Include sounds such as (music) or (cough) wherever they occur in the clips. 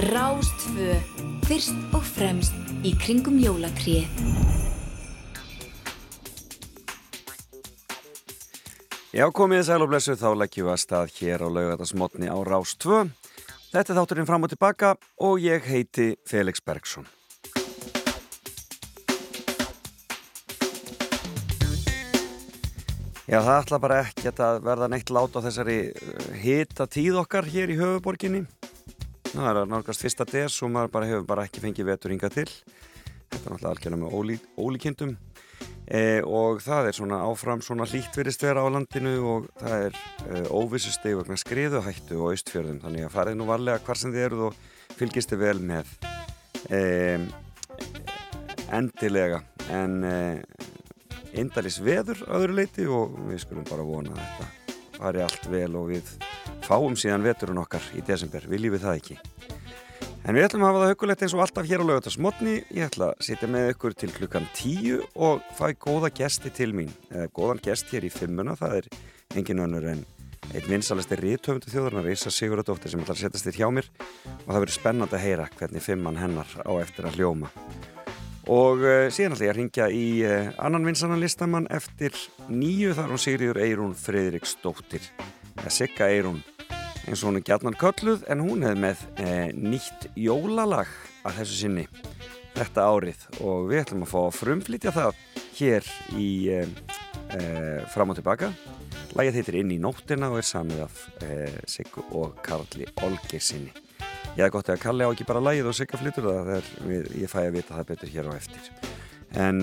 Rástfö, fyrst og fremst í kringum jólatrið. Já, komið sæl og blessu, þá leggjum við að stað hér á laugatasmotni á Rástfö. Þetta er þátturinn fram og tilbaka og ég heiti Felix Bergsson. Já, það ætla bara ekki að verða neitt lát á þessari hita tíð okkar hér í höfuborginni. Það er að nálgast fyrsta des og maður bara hefur bara ekki fengið vetur hinga til. Þetta er náttúrulega algjörlega með ólí, ólíkindum. E, og það er svona áfram svona hlýtt verist vera á landinu og það er e, óvissusteg vegna skriðuhættu og austfjörðum. Þannig að farið nú varlega hvar sem þið eruð og fylgist þið vel með e, endilega. En indalís veður öðru leiti og við skulum bara vona þetta fari allt vel og við fáum síðan veturinn okkar í desember, viljum við það ekki. En við ætlum að hafa það hugulegt eins og alltaf hér á laugatasmotni. Ég ætla að sitja með ykkur til klukkan tíu og fæ góða gesti til mín. Eða góðan gest hér í fimmuna, það er engin önnur en einn vinsalasti rítöfundu þjóðarnar, Ísa Sigurðardóttir sem ætlar að setjast þér hjá mér og það verður spennand að heyra hvernig fimmann hennar á eftir að hljóma. Og uh, síðan ætla ég að ringja í uh, annan vinsanan listamann eftir nýju. Þar hún Sigriður Eirún Fridriksdóttir, eða Sigga Eirún eins og hún er gætnan kölluð en hún hefði með e, nýtt jólalag að þessu sinni þetta árið. Og við ætlum að fá að frumflytja það hér í e, e, fram og tilbaka. Lagið heitir Inn í nóttina og er samið af Siggu og Karli Olgir sinni ég hef gott að Kalli á ekki bara lagið og Sigga flyttur það þegar ég fæ að vita það betur hér á eftir. En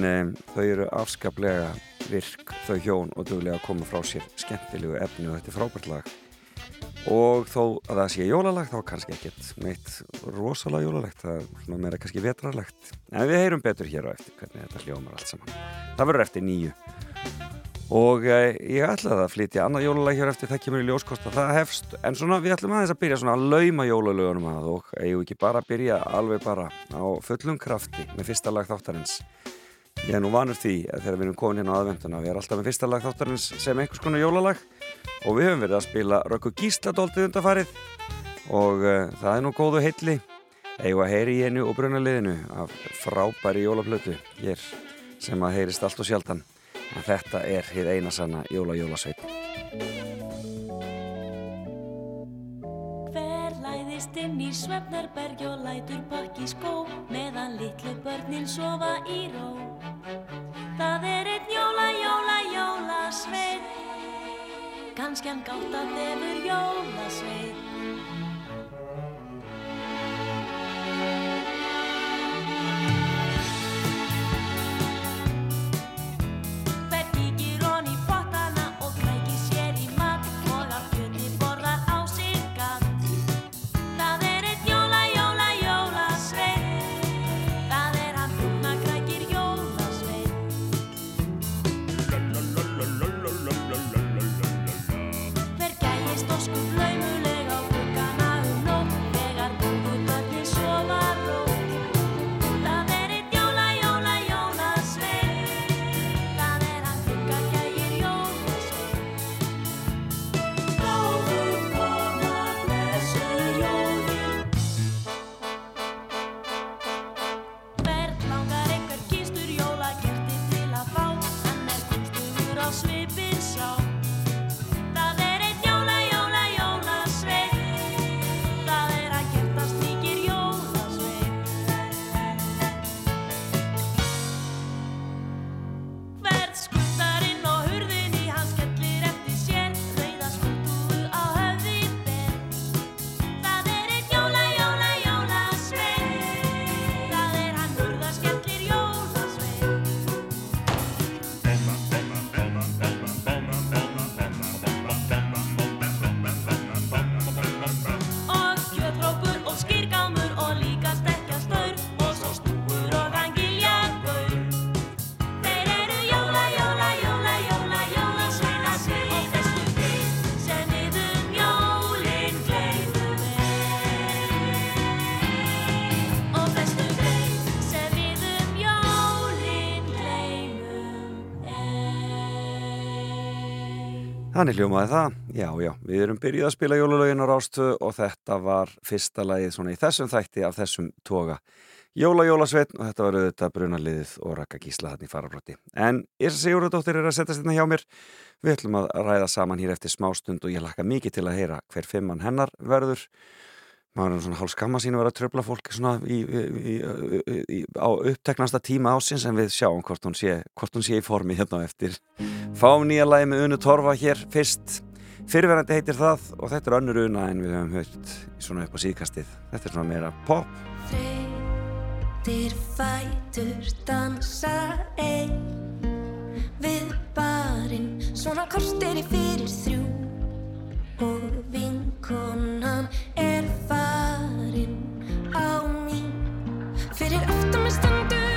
þau eru afskaplega virk þau hjón og duglega að koma frá sér skemmtilegu efni og þetta er frábært lag. Og þó að það sé jólalag þá kannski ekkert meitt rosalega jólalegt það er meira kannski vetrarlegt. En við heyrum betur hér á eftir hvernig þetta hljómar allt saman. Það verður eftir nýju og eh, ég ætlaði að flytja annað jólalag hér eftir það kemur í ljóskosta það hefst. En svona við ætlum aðeins að byrja svona að lauma jólalögunum að og eigum ekki bara að byrja alveg bara á fullum krafti með fyrsta lag þáttarins? Ég er nú vanur því að þegar við erum komin hérna á aðvenduna við erum alltaf með fyrsta lag þáttarins sem einhvers konar jólalag. Og við höfum verið að spila Rökku Gísladóldið undarfarið og uh, það er nú góðu heilli. Eigu að heyri í hennu og brunaliðinu af frábæri jólaplötu hér sem að heyrist allt og sjaldan en þetta er hér eina sanna jóla-jólasveit Hver læðist inn í svefnarberg og lætur pakki skó meðan litlu börnin sofa í ró. Það er einn jóla, jóla, jólasveit Kannski hann gátt að þefur jólasveit Þannig hljómaði það, já, já, við erum byrjuð að spila jólalögin á Rástu og þetta var fyrsta lagið svona í þessum þætti af þessum toga. Jóla Jólasveitn og þetta var auðvitað brunaliðið og rakka gísla hann í farafloti. En Írsa Sigurðardóttir er að setja sérna hjá mér. Við ætlum að ræða saman hér eftir smástund og ég lakka mikið til að heyra hver fimmann hennar verður. Maður er svona hálf skamma sín að vera að tröfla fólk í, í, í, á uppteknasta tíma ásins en við sjáum hvort hún sé, hvort hún sé í formi hérna eftir. Fáum nýja lagi með Unu Torfa hér fyrst. Fyrirverandi heitir það og þetta er önnur Una en við höfum högt svona upp á síðkastið. Þetta er svona meira pop. Þreytir fætur dansa einn Við barinn svona kortir í fyrir þrjú Og vinkonan er farin á mín Fyrir aftan með standur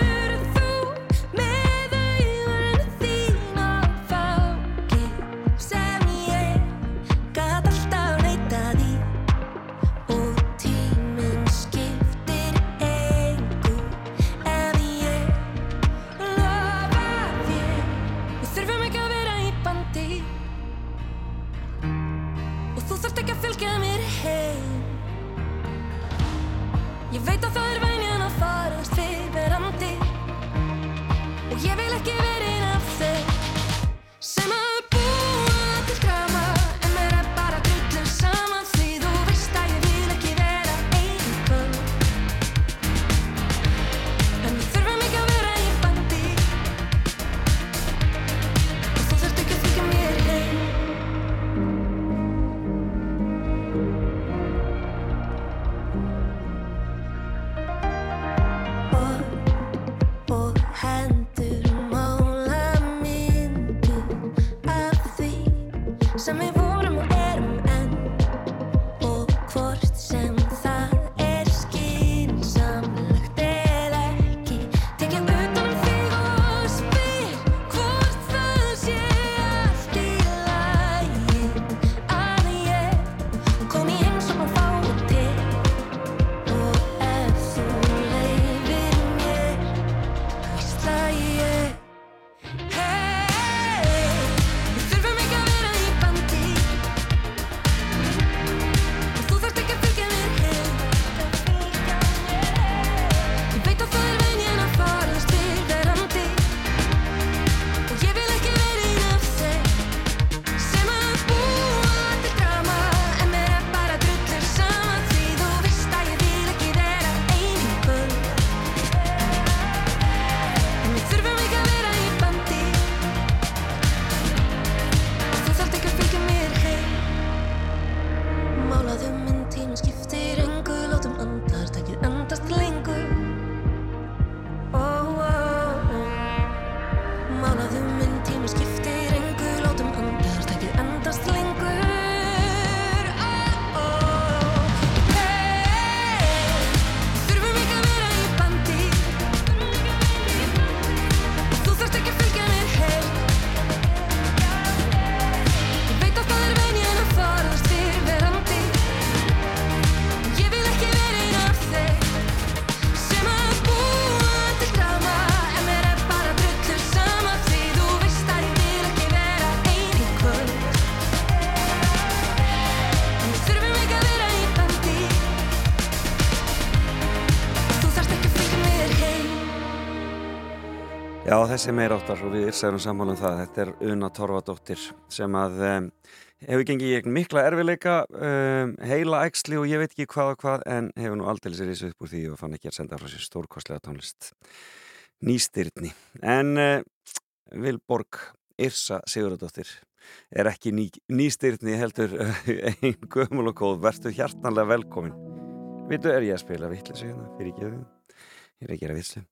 þessi meir áttar og við erum sammála um það. Þetta er Una Torfadóttir sem að um, hefur gengið í eigin mikla erfileika, um, heila æxli og ég veit ekki hvað og hvað en hefur nú aldrei sér þessu upp úr því og fann ekki að senda frá sér stórkostlega tónlist. Nýstyrni. En uh, Vilborg Yrsa Sigurðardóttir er ekki ný, nýstyrni heldur einn gömul og góð. Vertu hjartanlega velkomin. Vitu, er ég að spila vittlis hérna fyrir ekki þau? Ég er að gera vitslu.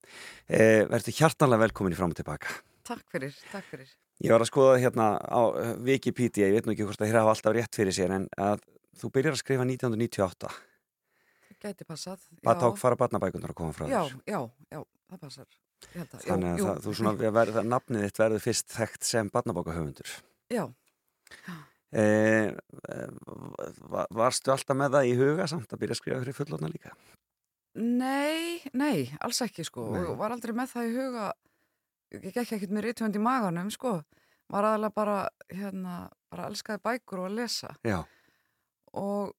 Eh, Vertu hjartanlega velkomin í fram og tilbaka. Takk fyrir, takk fyrir. Ég var að skoða hérna á Wikipedia, ég veit nú ekki hvort það hér hafa alltaf rétt fyrir sér en að þú byrjar að skrifa 1998. Gæti passað. Já. ták fara barnabækunar að koma frá Já, þér? já, já, það passar. Að, Þannig að jú, það, þú svona, verð, það, nafnið þitt verður fyrst þekkt sem barnabækahöfundur. Já, Eh, var, varstu alltaf með það í huga samt að byrja að skrifa fyrir fullotna líka? Nei, nei, alls ekki sko. Nei. Og var aldrei með það í huga, ég gekk ekkert með rítvönd í maganum sko. Var aðalega bara, hérna, bara elskaði bækur og að lesa já, og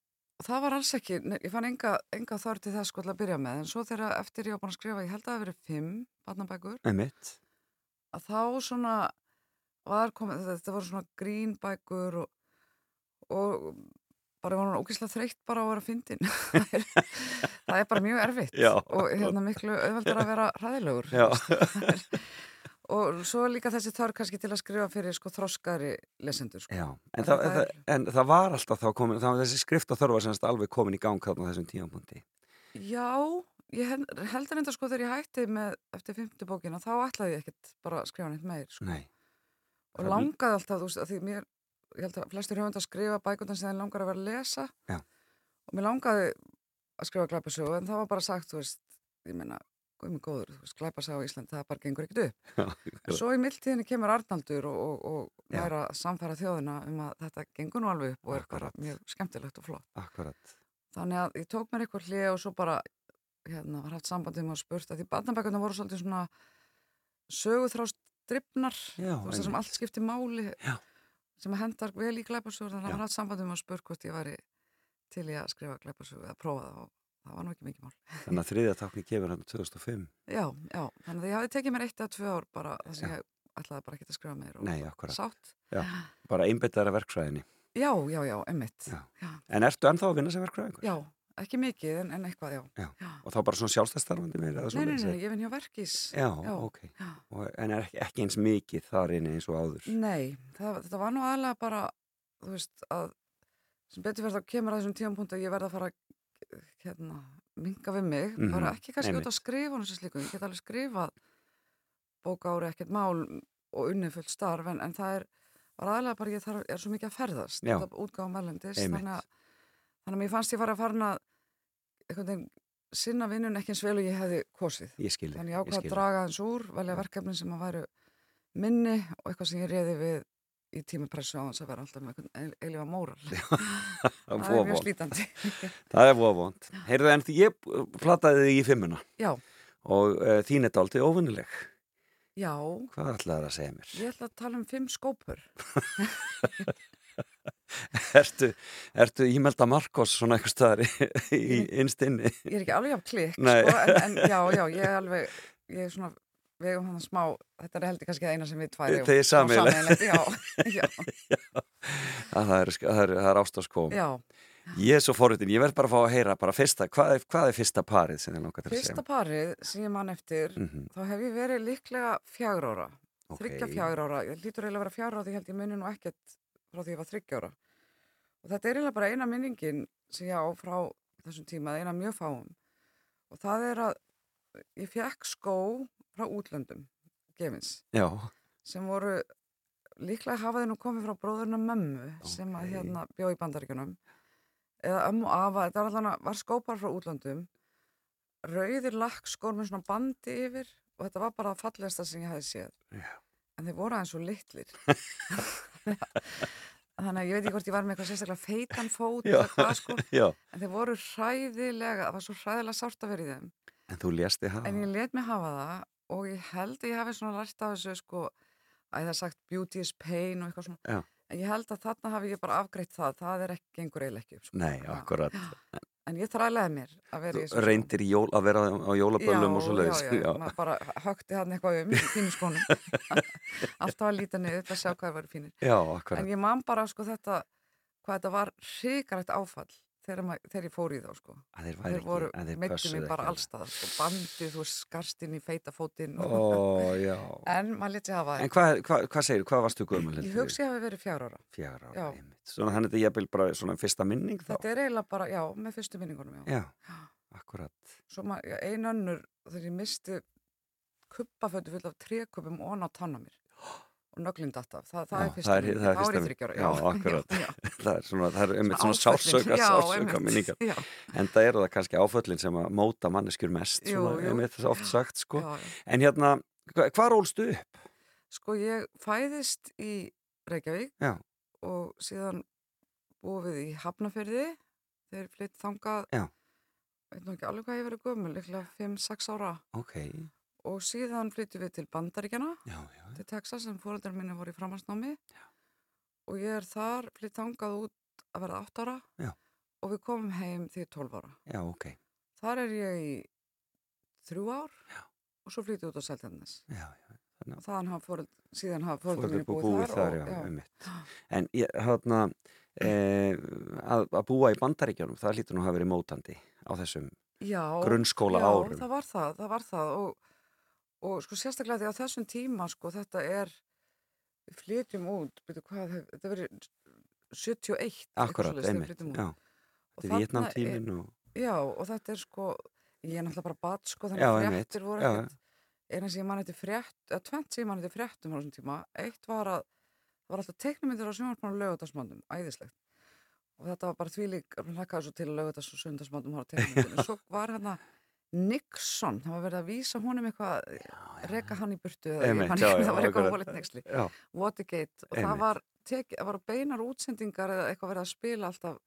það var alls ekki, ég fann enga, enga þörf til þess sko að byrja með, en svo þegar eftir ég var búin að skrifa, ég held að það hafi verið fimm barnabækur, einmitt að þá svona var komið, þetta voru svona grínbækur og, og bara var núna ógeðslega þreytt bara á að vera fyndin (laughs) (laughs) það, er, það er bara mjög erfitt Já. og hérna miklu auðveldur að vera er- (laughs) og svo líka þessi þörf kannski til að skrifa fyrir sko þroskari lesendur sko. Já, en Það- það, er- en það var alltaf þá komin, þessi skrifta þörf var semst alveg komin í gang á þessum tímapunkti. Já, ég hel- heldur enda sko þegar ég hætti með eftir fymtu bókina, þá ætlaði ég ekkert bara að skrifa neitt meir sko. Nei, og langaði alltaf, þú veist, að því mér ég held að flestir höfund að skrifa bækundan sem þeir langar að vera að lesa Já. og mér langaði að skrifa glæpasögu en það var bara sagt, þú veist, ég meina mig góður, þú veist, glæpasaga á Ísland það bara gengur ekkert upp. (laughs) En svo í mildtíðinni kemur Arnaldur og, og, og næra samfæra þjóðina um að þetta gengur nú alveg upp og er bara Akkurat. mjög skemmtilegt og flott. akkurat. Þannig að ég tók mér eitthvað hlið og svo bara hérna, var haft sambandið með að spurt að því barnabækuna voru svolítið svona söguþrást drifnar veist það sem allt skiptir máli Já. Sem hendar vel í glæpasögur þannig Já. að var haft sambandið með að spurt hvort ég væri til í að skrifa glæpasögu eða prófa það og það var nú ekki mikið mál Þannig að þriðja tákni kemur hann 2005. Já, já, þannig að ég hafi tekið mér eitt eða tvö ár bara sem Já. ég ætlaði bara ekki að skrifa meir og Nei, akkurat. sátt Bara einbettaðara verkfræðinni. Já, já, já, emmitt Já. já. En ertu ennþá að vinna sem verkfræðingur? já, ekki mikið en, en eitthvað, já, Já. Og þá bara svona sjálfstæðstarfandi meira? Nei, nei, nei, ég vinn hjá Verkís Já, Já. ok. já. Og, en er ekki, ekki eins mikið þar inni eins og áður? Nei, það, þetta var nú aðlega bara, þú veist, að sem betur verð þá kemur að þessum tímapunkt að ég verð að fara að hérna, minga við mig, Mhm, bara ekki kannski út að skrifa hún sem slíkum, ég get alveg skrifað bóka ári ekkert mál og unnið fullt starf, en, en það er var aðlega bara ég þarf, er svo mikið að ferðast Já. útgáðum velendis, þannig að þannig að mér fannst ég fara að fara að einhvern veginn sinna vinnun ekki eins vel og ég hefði kosið. Ég skil Þannig ég ég ákvað að draga eins úr, velja verkefnin sem að væru minni og eitthvað sem ég reyði við í tímapressu á þess að vera alltaf með eilifa móral. Það (laughs) það er mjög slítandi. Það er vofont. (laughs) Heyrðu, en því ég plataði þig í fimmuna Já, og uh, þín er dálítið óvinnileg. já, Hvað ætlaði að segja mér? ég ætla að tala um fimm skópur. (laughs) (laughs) Ertu, ertu ímelda Markos svona eitthvað staðar í, í innstinni? Ég er ekki alveg af klikk, sko, en, en (laughs) já, já, ég er alveg, ég er svona vegum hann smá, þetta er heldur kannski það eina sem við tvær eigum. Þið er Smá sameiginlegt. sameiginlegt, Já, (laughs) já, Það er, það er, það er ástaskóm. já. Ég er svo forritin, ég verð bara að fá að heyra bara fyrsta, hvað er, hvað er fyrsta parið sem þið langar til að Fyrsta segja? parið sem ég man eftir, Mhm, þá hef ég verið líklega fjagur ára. ok. þryggja fjagur ára, ég lítur eiginlega að vera fjagur ára því held ég muni nú ekkert frá því ég var þryggja ára. Og þetta er eiginlega bara eina minningin sem ég á frá þessum tíma, eina mjög fáum. Og það er að ég fekk skó frá útlöndum gefins, Já, sem voru líklega hafa þeir nú komið frá bróðurna mömmu sem að hérna bjó í bandaríkjunum. Eða ömmu afa, þetta var allan var skópar frá útlöndum. Rauðir lakkskór með svona bandi yfir og þetta var bara það fallegasta sem ég hefði séð. Já, en þeir voru aðeins svo litlir (laughs) þannig að ég veit ekki hvort ég var með eitthvað sérstaklega feitan fót sko, en þeir voru hræðilega það var svo hræðilega sárt að vera í þeim En þú lést þið hafa. en ég let mig hafa það og ég held að ég hafi svona lært af þessu sko, að það er sagt beauty is pain og eitthvað svona Já. en ég held að þarna hafi ég bara afgreitt það það er ekki ekki upp sko. Nei, Já. (gasps) en ég þrælaði mér að vera í þessu reyndir í jól, að vera á jólaböllum og svo leiðis. Já, já, maður bara högti hann eitthvað um fínu skónum. (laughs) Alltaf að líta niður til að sjá hvað það var fínir. Já, akkurat. En ég man bara sko þetta, hvað þetta var hrikalegt áfall þegar, þegar ég fór í þá sko. Að þeir Þeir voru, ekki, að þeir meittu pössuðu mig bara allstað, sko, bandið, þú veist, skarst inn í feita fótinn. Ó, já. En maður leti hafa En það. hvað, hvað, hvað segir, hvað varstu gömul? Ég hugsi að hafi verið fjár ára. Fjár ára, einmitt. Þannig að þetta jafnvel bara svona fyrsta minning þá. Þetta er eiginlega bara, já, með fyrstu minningunum, já. Já, akkurat. Svo maður, ein önnur, þegar ég misti kuppafötu full af trékuppum og á tanna mér. (gasps) Og nöglinn datt af. Það, það Já, er fyrsta minning. það er minning. þriggja ára, Já, akkurat. Já, já. (laughs) Það er svona, það er einmitt svona Já, sársöka einmitt. minningar. Já, En það eru það kannski áföllin sem að móta manneskjur mest, Jú, svona, jú. einmitt það er oft sagt, sko. já, já. En hérna, hva- hvar ólstu upp? Sko ég fæðist í Reykjavík Já. og síðan búið í Hafnafyrði þeir flytt þangað Já. veit nú ekki alveg hvað ég verið gömul líklega 5-6 ára Ok, og síðan flyttum við til Bandaríkjana já, já, til Texas sem fóreldrar minni voru í framhansnámi og ég er þar flytt þangað út að verða 8 ára Já. og við komum heim því 12 ára. Já, ok. Þar er ég í þrjú ár Já. og svo flytti ég út á. Já, já. Og þaðan hafa fóröld, síðan hafa fóröldar mínu búið, búið, þar, og, já, einmitt. En ég, hérna, e, (clears throat) að, að búa í bandaríkjónum, það lítur nú að hafa verið mótandi á þessum já, grunnskóla já, árum. það var það, það var það og, og sko sérstaklega því á þessum tíma sko þetta er, við flytjum út, byrju hvað, þetta verið 71. eitthvað Akkurat, einmitt. Og Þetta er Vietnamtímin og, Já, og þetta er sko, ég er náttúrulega bara bat sko, þannig að fréttir voru ekkert, eina sem ég man eftir frétt, eða tvent sem ég man eftir fréttum á þessum tíma, eitt var að, það var alltaf teiknumyndir á sjónvarpnum og lögutarsmöndum, æðislegt. Og þetta var bara þvílík, mér hlakkaði svo til að lögutars og sundarsmöndum teiknumyndinu. Svo (laughs) var hérna Nixon, það var verið að vísa honum eitthvað, reka hann í burtu eða Einmitt, man já, já, (laughs) það var eitthvað hólitt nexli. Watergate og Einmitt. það var, tek, var beinar útsendingar eða eitthvað verið að spila alltaf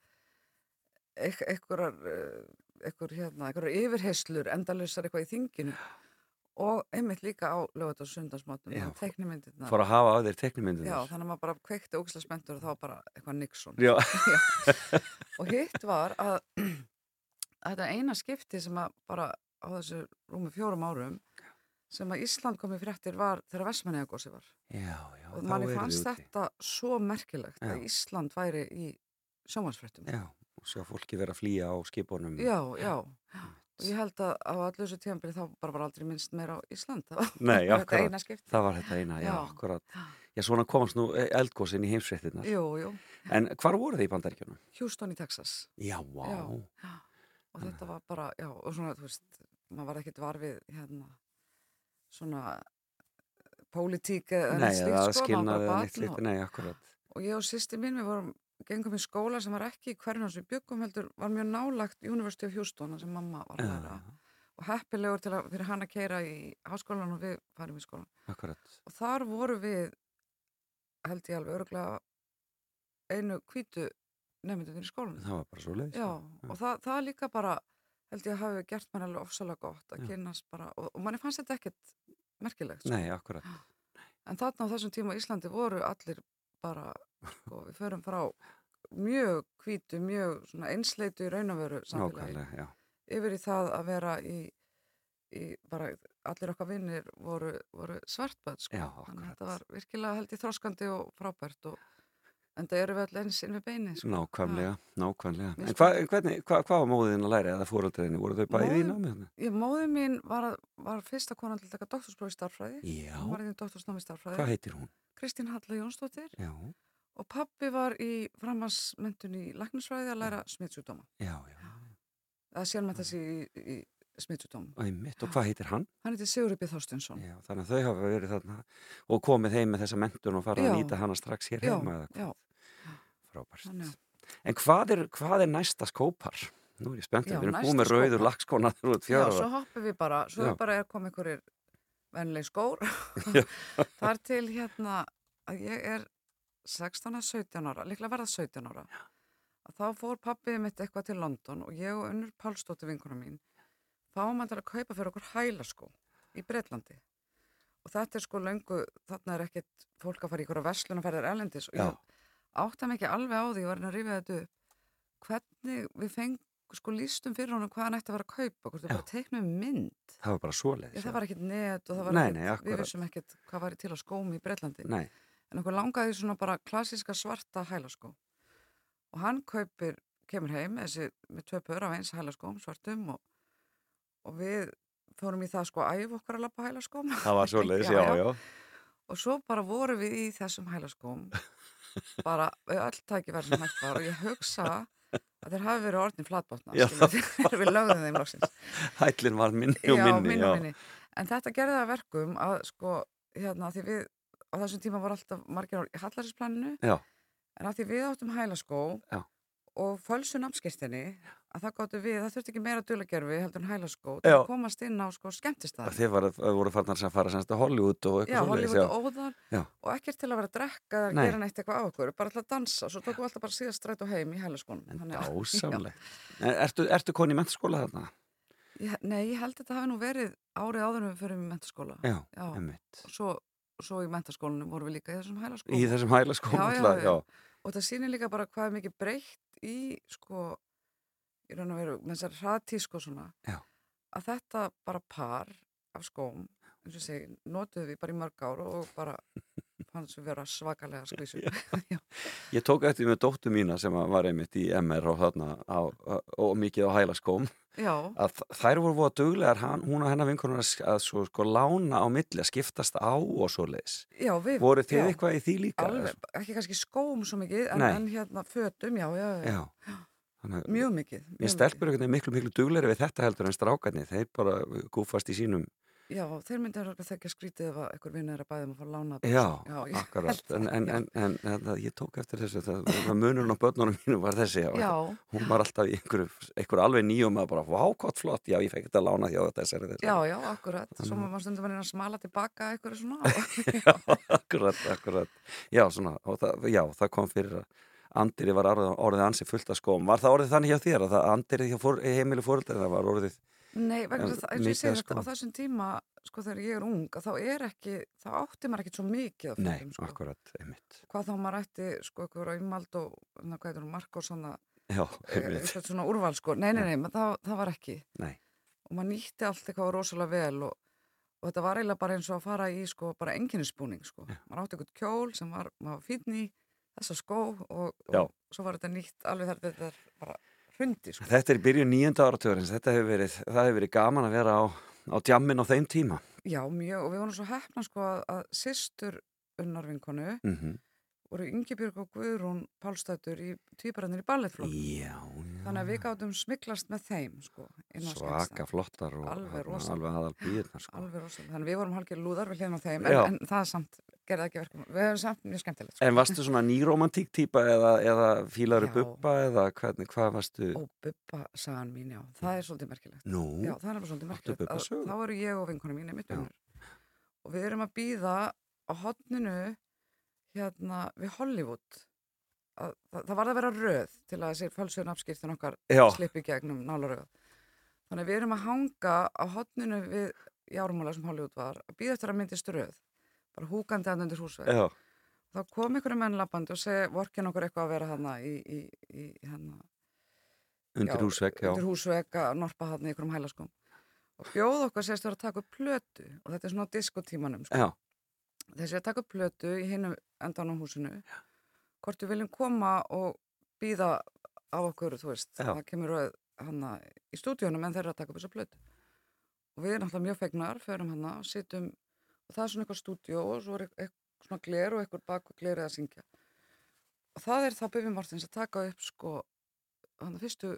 eit- einhverjar eh, hérna, yfirheyslur endalausar eitthvað í þinginu. Og einmitt líka á lögat og sundarsmátum teknimyndirna fór að hafa á þér teknimyndin Já, þannig að maður bara kveikti ógislega spenntur og þá bara eitthvað Nixon. (laughs) Já, og hitt var að (clears throat) þetta er eina skipti sem að bara á þessu rúmi fjórum árum sem að Ísland kom í fréttir var þegar Vestmanniðagósi var já, já. og manni fannst þetta svo merkilegt Já. að Ísland væri í sjómansfréttum Já, og sjá fólki vera að flýja á skipunum. já, já og ég held að á allu þessu tíðanbyrði þá bara var aldrei minnst meira á Ísland það var Nei, þetta akkurat. eina skipt Það var þetta eina, já, akkurat. Já, svona komast nú eldgósin í heimsfréttinnar. jú, jú, En hvar voru þið í bandaríkjunum? Houston í Texas Já, vá. Já. Og þetta var bara, já, og svona, þú veist maður var ekkert var við hérna, svona eh, pólitík eða Nei, neitt slíkt, sko, skilnaði eða neitt slíkt, nei, akkurat. og ég og sýsti mín, við vorum gengum í skóla sem var ekki í hverjum sem við byggum heldur, var mjög nálagt University of Houston, sem mamma var að Já, læra og heppilegur til að fyrir hann að keira í háskólan og við farum í skólan akkurat. og þar voru við held ég alveg öruglega einu hvítu nefndunir í skólanum Það var bara svo leiðis. Já, og það, það líka bara held ég að hafi gert mér alveg ofsalega gott að Já. kynnast bara, og, og manni fannst þetta ekkert merkilegt, sko. Nei, akkurat. en þarna á þessum tíma á Íslandi voru allir bara, sko, við förum frá mjög hvítu, mjög einsleitu í raunavöru samfélagi yfir í það að vera í, í bara allir okkar vinnir voru, voru svartböð sko. Já, þannig að þetta var virkilega held ég þroskandi og frábært og en það eru við allir eins inn við beini sko. Nákvæmlega, nákvæmlega. En hva, hvernig, hva, hvað var móðin að læra eða fóröldriðinni? Voru þau bæði í námi? Ég, móði mín var, var fyrsta konan til að taka doktorspróf í starffræði Já, hún var í doktorsnámi í starffræði hvað heitir hún? Kristín Halla Jónsdóttir Já, og pappi var í framhansmentun í læknisfræði að læra já, já. eða sérmenta sig í, í smittsjúdóma Og hvað heitir hann? hann heiti Sigurður B. Þorstinsson Já, þannig að þau hafa verið þarna og komið heim með þessa mentun og farið að Já. nýta hana strax hér Já, heima eða já. hvað. Frábært. Að- En hvað er, hvað er næsta skópar? Nú er ég spennt, Já, við erum með rauður skópar. lagskóna þú ert Já, svo hoppum við bara, svo Já. er bara er komið einhverjir vennileg skór. (laughs) það er til hérna að ég er 16 að 17 ára, líklega verða 17 ára. Að þá fór pappið mitt eitthvað til London og ég og unnur Pálsdóttir vinkuna mín fáum hann til að kaupa fyrir okkur hælaskó í Breitlandi. Og þetta er sko löngu, þarna er ekkert fólk að fara í ykkur að verslunarferðir erlendis og Já. ég átta mig ekki alveg á því, ég var að rifja þetta upp, hvernig við fengum sko lístum fyrir honum hvað hann ætti að vera að kaupa, hvort Já. bara teiknum mynd. Það var bara svoleiðis. Já, það var ekkert net og það var Nei, ekkert, nei, við vissum ekkert hvað var til að skómi í Breitlandi. Nei, En okkur langaði svona bara klassíska svarta hælaskó. Og hann kaupir, kemur heim þessi, með tvö pör af eins hælaskóm, svartum og, og við fórum í það sko að æfa okkar að lappa hælaskóm. það var svoleiðis, (laughs) já, já. Og svo bara vorum við í þessum hælaskóm, bara öll tækifæri sem hægt var og ég hugsa að þeir hafi verið orðin flatbotna, Já. þegar við lögðum þeim loksins. Hællin var minni og já, minni, minni, já. og minni. En þetta gerði það að verkum að sko, hérna, því við á þessum tíma voru alltaf margir á hallarinsplaninu Já. en að því við áttum hælaskó Já. Og fölsu námskirtinni að það gáttu við, það þurfti ekki meira dulagerfi heldur en hælaskó Já. til að komast inn á sko skemmtistæðar. Þið var, voru farnar sem fara semst að Hollywood og Já, eitthvað svoleiðis, Hollywood og óðar Já. og ekkert til að vera að drekka eða gera neitt eitthvað á okkur, bara til að dansa svo tókum við alltaf bara síðast strætt og heim í hælaskónum. En (laughs) Ertu, ertu koni í mentaskóla þarna? Ég, nei, ég held að þetta hafi nú verið árið áður en við fyrir með mentaskóla. Já, Já. Og svo og svo í mentaskólanum vorum við líka í þessum hælaskóla í þessum hæla skóm Já, já, alltaf, já. Og það sýnir líka bara hvað er mikið breytt í sko í raun og veru með þessar hraðtísk og svona Já. að þetta bara par af skóm eins og segi, notuðu við bara í mörg ár og bara við vera svakalega skvísu (laughs) Ég tók eftir með dóttu mína sem að var einmitt í MR og þarna á, og mikið á hæla skóm já, að þær voru voða duglegar hann, hún og hennar vinkonur að, að svo, sko lána á milli að skiptast á og svo leis já við voru þið já, eitthvað í því líka? alveg, ekki kannski skóm svo mikið en, en hérna fötum, já, já, já, Já, þannig að mjög mikið Mér stelpur einhvern veginn miklu, miklu dugleiri við þetta heldur en strákarnir, þeir bara gúfast í sínum. Já, þeir myndi að þekka skrítið ef að einhver vinna er að bæða um að fá lána já, já ég akkurat, en, en, en, en, en það, ég tók eftir þessu, það, það munurinn á börnunum mínu var þessi, já, hún var alltaf í einhverju, einhverju alveg nýjum að bara, vá, hvað flott, já, ég fekk þetta að lána hjá þessari þessari. já, já, akkurat. Svo maður stundum að að smala tilbaka eitthvað svona (laughs) Já, akkurat, akkurat, já, svona, það, já, það kom fyrir að Andiri var orðið, ansi fullt að skóm. Var það orðið þannig hjá þér að Andiri heimilu orðið, Nei, vegna En að og ég segi þetta á skóm. þessum tíma sko þegar ég er ung, að þá er ekki þá átti maður ekkert svo mikið af nei, fötum sko. akkurat, einmitt, hvað þá maður ætti sko eitthvað umald og hvað heitir hún, Mark og svona já, eh, eitthvað svona úrval sko, nei, nei, nei, menn það, það var ekki. Nei, og maður nýtti allt eitthvað rosalega vel og, og þetta var eiginlega bara eins og að fara í sko bara enginnispúning sko, maður átti eitthvað kjól sem var, maður var fínn í þessa skó og, Já. og svo var þetta nýtt alveg þar þetta bara hrundi sko. Þetta er í byrjun nýjönda áratugurins, þetta hefur verið, það hefur verið gaman að vera á, á djammin á þeim tíma. Já, mjög, og við vorum svo hefna sko að, að systur unnarvinkonu Mm voru Ingibjörg og Guðrún Pálstættur í týparannir í ballettflokk Já, þannig að við gátum smiklast með þeim sko, svaka flottar og Alveg alveg aðal býðirnar sko. þannig að við vorum hálfgerð lúðar við hliðum á þeim, en, en það samt gerði ekki verkum, við hefum samt mjög skemmtilegt sko. En varstu svona nýromantík típa eða, eða fílaru Já. bubba eða hvernig, hvað varstu? og Bubba sagan mín, já, það er svolítið merkilegt. Nú, já, það er svolítið merkilegt þá eru ég og vinkona mín og við erum að býða á hotninu hérna við Hollywood að, það, það var að vera röð til að þessi fölsuðun afskiptin okkar Já. slippi gegnum nálaröð þannig að við erum að hanga á hotninu við jármála sem Hollywood var að býða eftir að myndist röð bara húkandi að undir húsveg já, þá kom einhverju menn lappandi og segi vorkin okkur eitthvað að vera hana í, í, í hana, undir já, húsvegg, já. undir húsvegg að norpa hann í einhverjum hælaskum og bjóð okkur sérst vera að taka upp plötu og þetta er svona á diskotímanum sko. Já, þessi að taka upp plötu í hinu endan á húsinu. Hvort við viljum koma og býða á okkur, þú veist Já. það kemur hana í stúdíunum en þeir eru að taka upp þessa plötu. Og við erum alltaf mjög fegnar, förum hana og sittum og það er svona eitthvað stúdíu og svo er eitthvað svona gler og eitthvað bak og glerið að syngja. Og það er þá Bubi Martins að taka upp sko hann fyrstu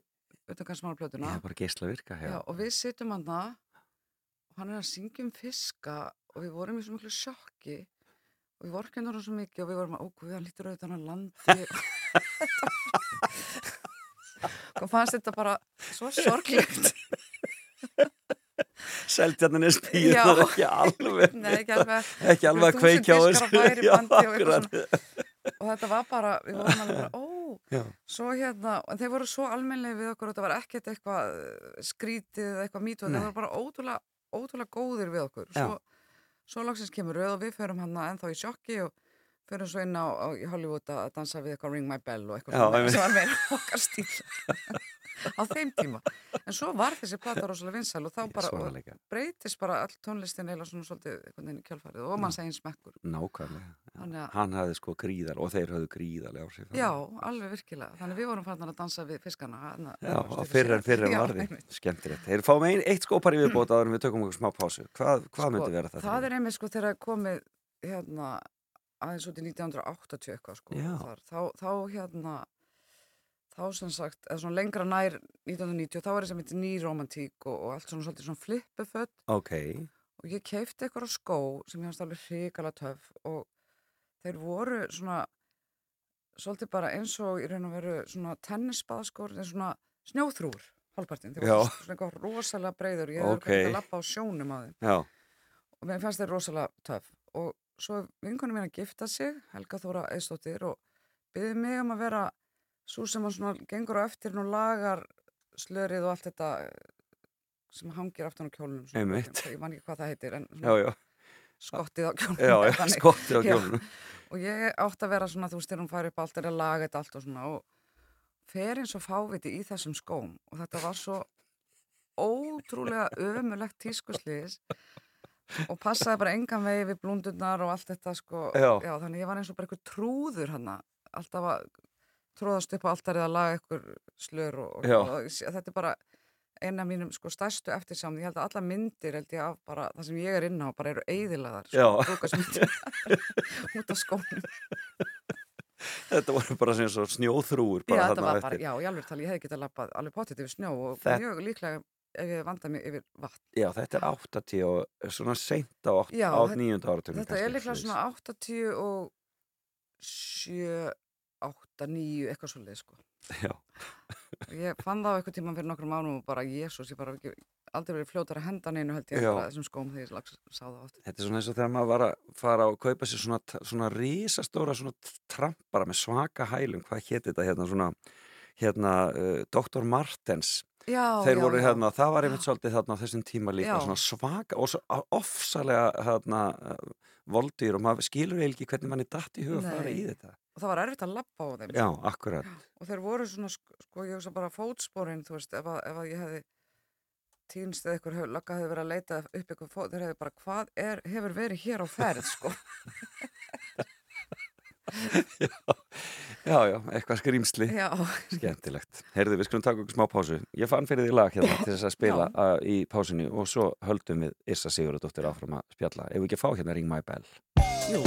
utangansmála plötuna. Ég er bara geisla virka, já. Já, og við sittum hann og hann er að syngja um fiska og við vorum í svo miklu sjokki og við vorkjum hann svo mikið og við vorum að ógúið, hann lítur auðvitað hann landi. (laughs) Og fannst þetta bara svo sorglegt. Seldjarnin er Já. spýðunar ekki alveg, Nei, ekki alveg. Ekki alveg að kveikja á (laughs) bandi og og þetta var bara, við vorum alveg bara, ó. Já, svo hérna, en þeir voru svo almennlega við okkur og þetta var ekkert eitthvað skrítið eða eitthvað mýtu, Nei. þeir voru bara ótrúlega, ótrúlega góðir við okkur. Svo, svo loksins kemur rauð og við förum hann ennþá í sjokki og förum svo inn á, á Hollywood að dansa við eitthvað Ring My Bell og eitthvað Já, sem var meira (laughs) okkar stíl á þeim tíma en svo var þessi plata rosalega vinsæl og þá bara og breytist bara all tónlistin eila svona svolítið kjálfarið og mann segir smekkur nákvæmlega. Að- Hann hafði sko gríðar og þeir hafði gríðarlega áhrif. Já, alveg virkilega. Þannig við vorum farin að dansa við fiskana. þarna- Já, fyrir en fyrir en varði. einmitt. Skemmtilegt. Þeir fáum ein, eitt skópar í viðbót áður en við tökum okkur smá pásu. Hvað, hvað myndi vera það? Það er einmitt sko þegar komið hérna aðeins út í 1980 eitthvað sko. Þá, þá hérna þá sem sagt, eða svona lengra nær 1990, þá er þess að myndi ný romantík og, og allt svona svolítið svona flippufött Ok, og ég keipti eitthvað skó sem ég hans alveg hrikala töf og þeir voru svona svolítið bara eins og í raun og veru svona tennisbaðskór eða svona snjóþrúur hálfpartin, þeir voru svona eitthvað rosalega breyður ég hefur Ok. okay. að lappa á sjónum á þeim. Já, og mér fannst þeir rosalega töf og svo vinkonum mín að gifta sig Helga Þóra Eistóttir og byggði mig um að vera svo sem hann svona gengur á eftir og lagar slörið og allt þetta eh, sem hangir aftan á kjólunum svona. Ég man ekki hvað það heitir en já, já. skottið á kjólnum. Já, (laughs) já, skottið á Já. kjólnum. Og ég átti að vera svona, þú veist, þegar hún fær upp allt er að laga þetta allt og svona og fer eins og fáviti í þessum skóm og þetta var svo ótrúlega ömulegt tískusliðis og passaði bara engan vegi við blúndurnar og allt þetta sko, Já. þannig ég var eins og bara eitthvað trúður hana, alltaf að tróðast upp á alltarið að laga eitthvað slör og, og, Já. og þetta er bara eina af mínum sko stærstu eftirsámi, ég held að alla myndir held ég af bara það sem ég er inn á bara eru eiðilegar Já. sko, (laughs) út af skónum Þetta voru bara sem svo snjóþrúur Já, bara eftir. bara, já, ég alveg tali, ég hefði getað lappað alveg potið yfir snjó og Þetta- mjög líklega ef ég vandað mig yfir vatn. Já, þetta er 80 og svona seint á, átt- Já, á þetta- nýjönda áratunum. Þetta er líklega svona 80 og 7, 8, 9, eitthvað svolítið, sko. Já, Ég fann það á eitthvað tíma fyrir nokkrum mánum og bara, jésús, ég bara ekki, aldrei verið fljótar að henda neinu held ég Já. bara þessum skóm þegar ég lags, sá það aftur. þetta er svona eins og þegar maður var að fara og kaupa sér svona, svona risastóra svona trampara með svaka hælum, hvað hétt þetta hérna svona, hérna, uh, Dr. Martens, Já, þeir já, voru já. hérna, það var einmitt svolítið þarna á þessum tíma líka, Já. svona svaka og svo ofsalega hérna voldýr og maður skilur eiginlega ekki hvernig mann er datt í huga að fara í þetta. Og það var erfitt að lappa á þeim. Já, sko. akkurat. Og þeir voru svona, sk- sko, ég hugsa bara fótsporin, þú veist, ef að, ef að ég hefði týnst eða eitthvað lögga hefði verið að leita upp eitthvað fót, þeir hefði bara, hvað er, hefur verið hér á ferð, sko. (laughs) Já, já, eitthvað skrýmsli. Já, Skemmtilegt. Heyrðu, við skulum taka okkur smá pásu. Ég fann fyrir því lag hérna (laughs) til þess að spila uh, í pásunni og svo höldum við Issa Sigurðardóttir áfram að spjalla. Ef við ekki fá hérna Ring My Bell. jú.